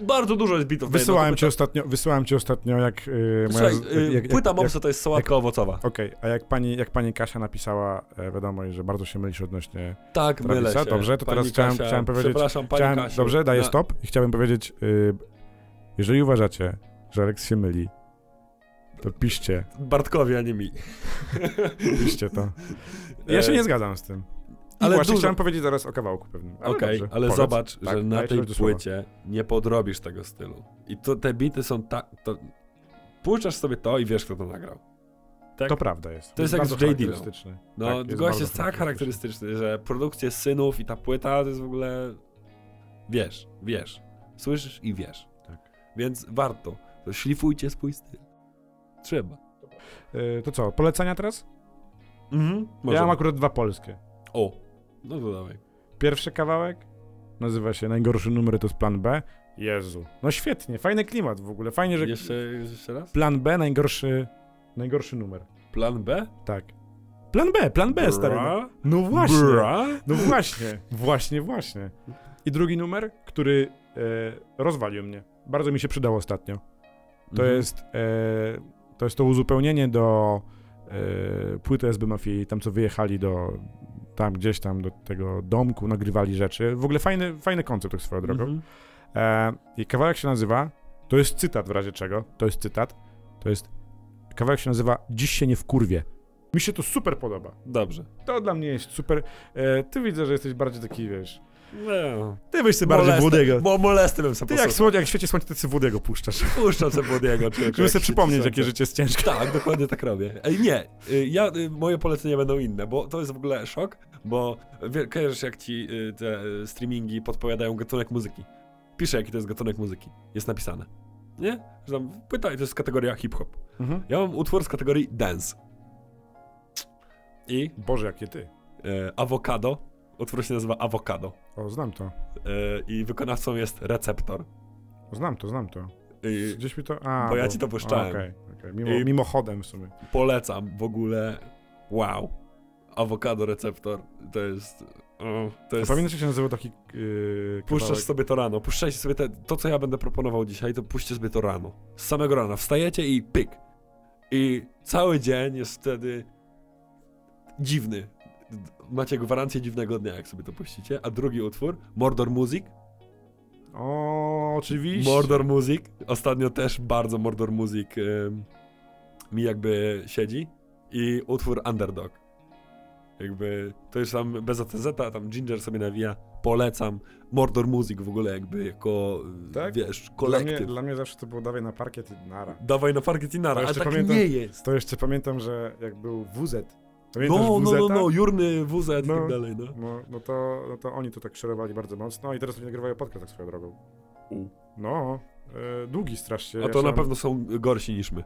Bardzo dużo jest bitów jedno ci ostatnio, wysyłałem ci ostatnio, jak yy, moja... Słuchaj, e, jak- jak- płyta Mopsa to jest sałatka owocowa. Okej, a jak pani, jak pani Kasia napisała e, wiadomość, że bardzo się mylisz odnośnie... Tak, Travisa, mylę się. dobrze, to Pani teraz chciałem- Kasia, chciałem powiedzieć- Przepraszam, pani Chciałem, Kasiu. dobrze, daję Na- stop i chciałbym powiedzieć, y, jeżeli uważacie, że Alex się myli, to piszcie, Bartkowi, a nie mi. piszcie to. Ja się nie zgadzam z tym. I Ale właśnie dużo- chciałem powiedzieć zaraz o kawałku pewnym. Ale Okej, dobrze, ale zobacz, Tak, że na tej płycie nie podrobisz tego stylu. I to, te bity są tak... To... Puszczasz sobie to i wiesz, kto to nagrał. Tak? To prawda jest. To jest jak bardzo z J. Charakterystyczny. No, Tak, gość bardzo jest tak charakterystyczny, że produkcje synów i ta płyta to jest w ogóle... Wiesz, wiesz. Słyszysz i wiesz. Więc warto. To szlifujcie swój styl. Trzeba. Y, To co, polecenia teraz? Mhm. Ja mam akurat dwa polskie. O, no to dawaj. Pierwszy kawałek, nazywa się Najgorszy numer to jest plan B. Jezu. No świetnie, fajny klimat w ogóle. Fajnie, że Jeszcze, jeszcze raz? plan B najgorszy, najgorszy numer. Plan B? Tak. Plan B, plan B, stary. Bra? No właśnie. Bra? No właśnie, właśnie, właśnie. I drugi numer, który e, rozwalił mnie. Bardzo mi się przydał ostatnio. To Mhm. jest e, to jest to uzupełnienie do e, płyty SB Mafii, tam co wyjechali do tam gdzieś tam do tego domku, nagrywali rzeczy. W ogóle fajny, fajny koncept tak swoją drogą. Mhm. E, I kawałek się nazywa, to jest cytat w razie czego, to jest cytat, to jest, kawałek się nazywa Dziś się nie wkurwie. Mi się to super podoba. Dobrze. To dla mnie jest super. E, ty widzę, że jesteś bardziej taki, wiesz, No. ty byś sobie bardziej. Włodyego. Bo molesty bym sobie Ty jak, słoń, jak w świecie słońca, ty sobie Włodyego puszczasz. Puszczam sobie człowieku. Żeby sobie przypomnieć, jakie życie jest ciężkie. Tak, dokładnie tak robię. Ej, nie, y, ja, y, moje polecenia będą inne, bo to jest w ogóle szok, bo kojarzysz jak ci y, te streamingi podpowiadają gatunek muzyki. Pisze jaki to jest gatunek muzyki. Jest napisane. Nie? Że tam pytaj, to jest kategoria hip-hop. Mhm. Ja mam utwór z kategorii dance. I Boże, jakie ty. e, awokado. Utwór się nazywa Awokado. O, znam to. E, I wykonawcą jest Receptor. Znam to, znam to. I Gdzieś mi to... A, Bo ja ci to puszczałem. Okej, okej. Mimo, I- mimochodem w sumie. polecam w ogóle. Wow. Awokado Receptor. To jest... To jest... Pamiętasz, jak się nazywał taki yy, Puszczasz sobie to rano. Puszczajcie sobie te, to, co ja będę proponował dzisiaj, to puśćcie sobie to rano. Z samego rana. Wstajecie i pyk. I cały dzień jest wtedy dziwny. Macie gwarancję dziwnego dnia, jak sobie to puścicie. A drugi utwór, Mordor Music. O, oczywiście. Mordor Music. Ostatnio też bardzo Mordor Music ym, mi jakby siedzi. I utwór Underdog. Jakby to już tam bez ATZ, a tam Ginger sobie nawija. Polecam. Mordor Music w ogóle jakby jako, Tak? wiesz, Dla mnie, kolektyw. dla mnie zawsze to było dawaj na parkiet i nara. Dawaj na parkiet i nara, To ale tak pamiętam- nie jest. To jeszcze pamiętam, że jak był WZ. Pamiętasz No, no, WZ-a? no, no, Jurny, WZ i No. tak dalej, no. No, no, to, no to oni to tak szerowali bardzo mocno i teraz oni nagrywają podcast tak swoją drogą. U. No, e, długi strasznie. A Ja to się na pewno są gorsi niż my.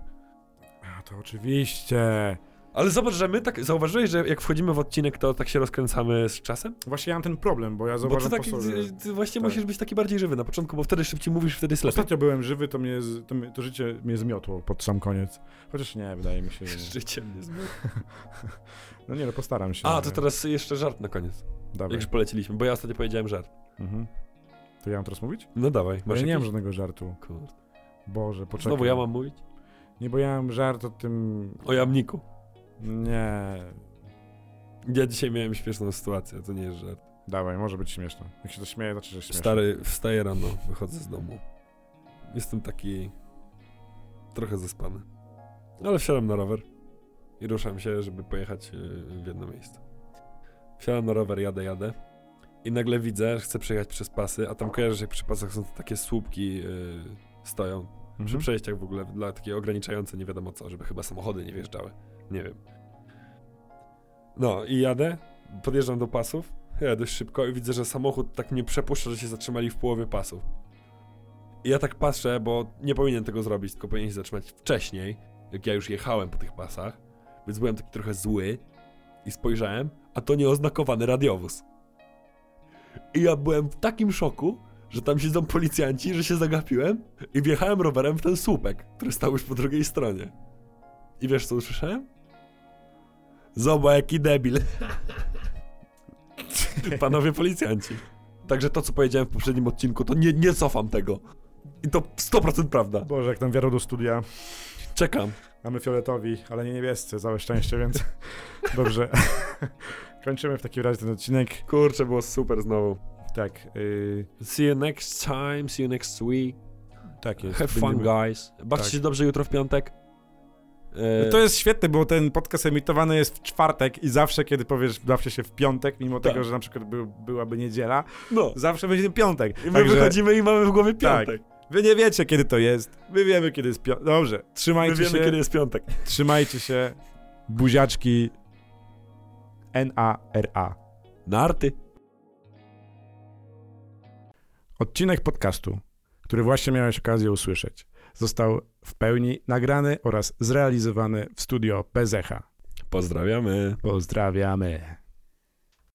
A, to oczywiście. Ale zobacz, że my tak, zauważyłeś, że jak wchodzimy w odcinek, to tak się rozkręcamy z czasem? Właśnie ja mam ten problem, bo ja Bo ty, zauważam taki, po sobie. ty, ty właśnie Tak. musisz być taki bardziej żywy na początku, bo wtedy szybciej mówisz, wtedy jest lepiej. Ostatnio byłem żywy, to, mnie, to, to życie mnie zmiotło pod sam koniec. Chociaż nie, wydaje mi się, że... Życie mnie zmienia. No nie, no postaram się. A, to teraz jeszcze żart na koniec. Dawaj. Jak już poleciliśmy, bo ja ostatnio powiedziałem żart. Mhm. To ja mam teraz mówić? No dawaj, Bo masz ja nie mam żadnego żartu. Kurde. Boże, poczekaj. Znowu ja mam mówić? Nie, bo ja mam żart o tym... O jamniku. Nie. Ja dzisiaj miałem śmieszną sytuację, to nie jest żart. Dawaj, może być śmieszne. Jak się to śmieje, znaczy, że śmieszne. Stary, wstaję rano, wychodzę z domu. Jestem taki trochę zaspany. Ale wsiadam na rower i ruszam się, żeby pojechać yy, w jedno miejsce. Wsiadam na rower, jadę, jadę i nagle widzę, że chcę przejechać przez pasy, a tam kojarzysz, jak przy pasach są takie słupki yy, stoją. Przy Mhm. przejściach w ogóle, dla takie ograniczające, nie wiadomo co, żeby chyba samochody nie wjeżdżały. Nie wiem. No i jadę, podjeżdżam do pasów, jadę dość szybko i widzę, że samochód tak mnie przepuszcza, że się zatrzymali w połowie pasów. I ja tak patrzę, bo nie powinien tego zrobić, tylko powinien się zatrzymać wcześniej, jak ja już jechałem po tych pasach, więc byłem taki trochę zły i spojrzałem, a to nieoznakowany radiowóz. I ja byłem w takim szoku, że tam siedzą policjanci, że się zagapiłem i wjechałem rowerem w ten słupek, który stał już po drugiej stronie. I wiesz co usłyszałem? Zobacz jaki debil. Panowie policjanci. Także to, co powiedziałem w poprzednim odcinku, to nie, nie cofam tego. I to 100% prawda. Boże, jak tam wiarą do studia. Czekam. Mamy fioletowi, ale nie niebiescy, całe szczęście, więc dobrze. Kończymy w takim razie ten odcinek. Kurczę, było super znowu. Tak, yy, See you next time, see you next week. tak jest. Have fun, guys. Bawcie Tak. się dobrze jutro w piątek. E, To jest świetne, bo ten podcast emitowany jest w czwartek i zawsze, kiedy powiesz bawcie się w piątek, mimo Tak. tego, że na przykład by, byłaby niedziela, No. zawsze będzie piątek. I my Także wychodzimy i mamy w głowie Tak. piątek. wy nie wiecie, kiedy to jest. My wiemy, kiedy jest piątek. Dobrze, My trzymajcie wiemy, się. kiedy jest piątek. Trzymajcie się. Buziaczki. N-A-R-A. Narty. Odcinek podcastu, który właśnie miałeś okazję usłyszeć, został w pełni nagrany oraz zrealizowany w studio Bezecha. Pozdrawiamy. Pozdrawiamy.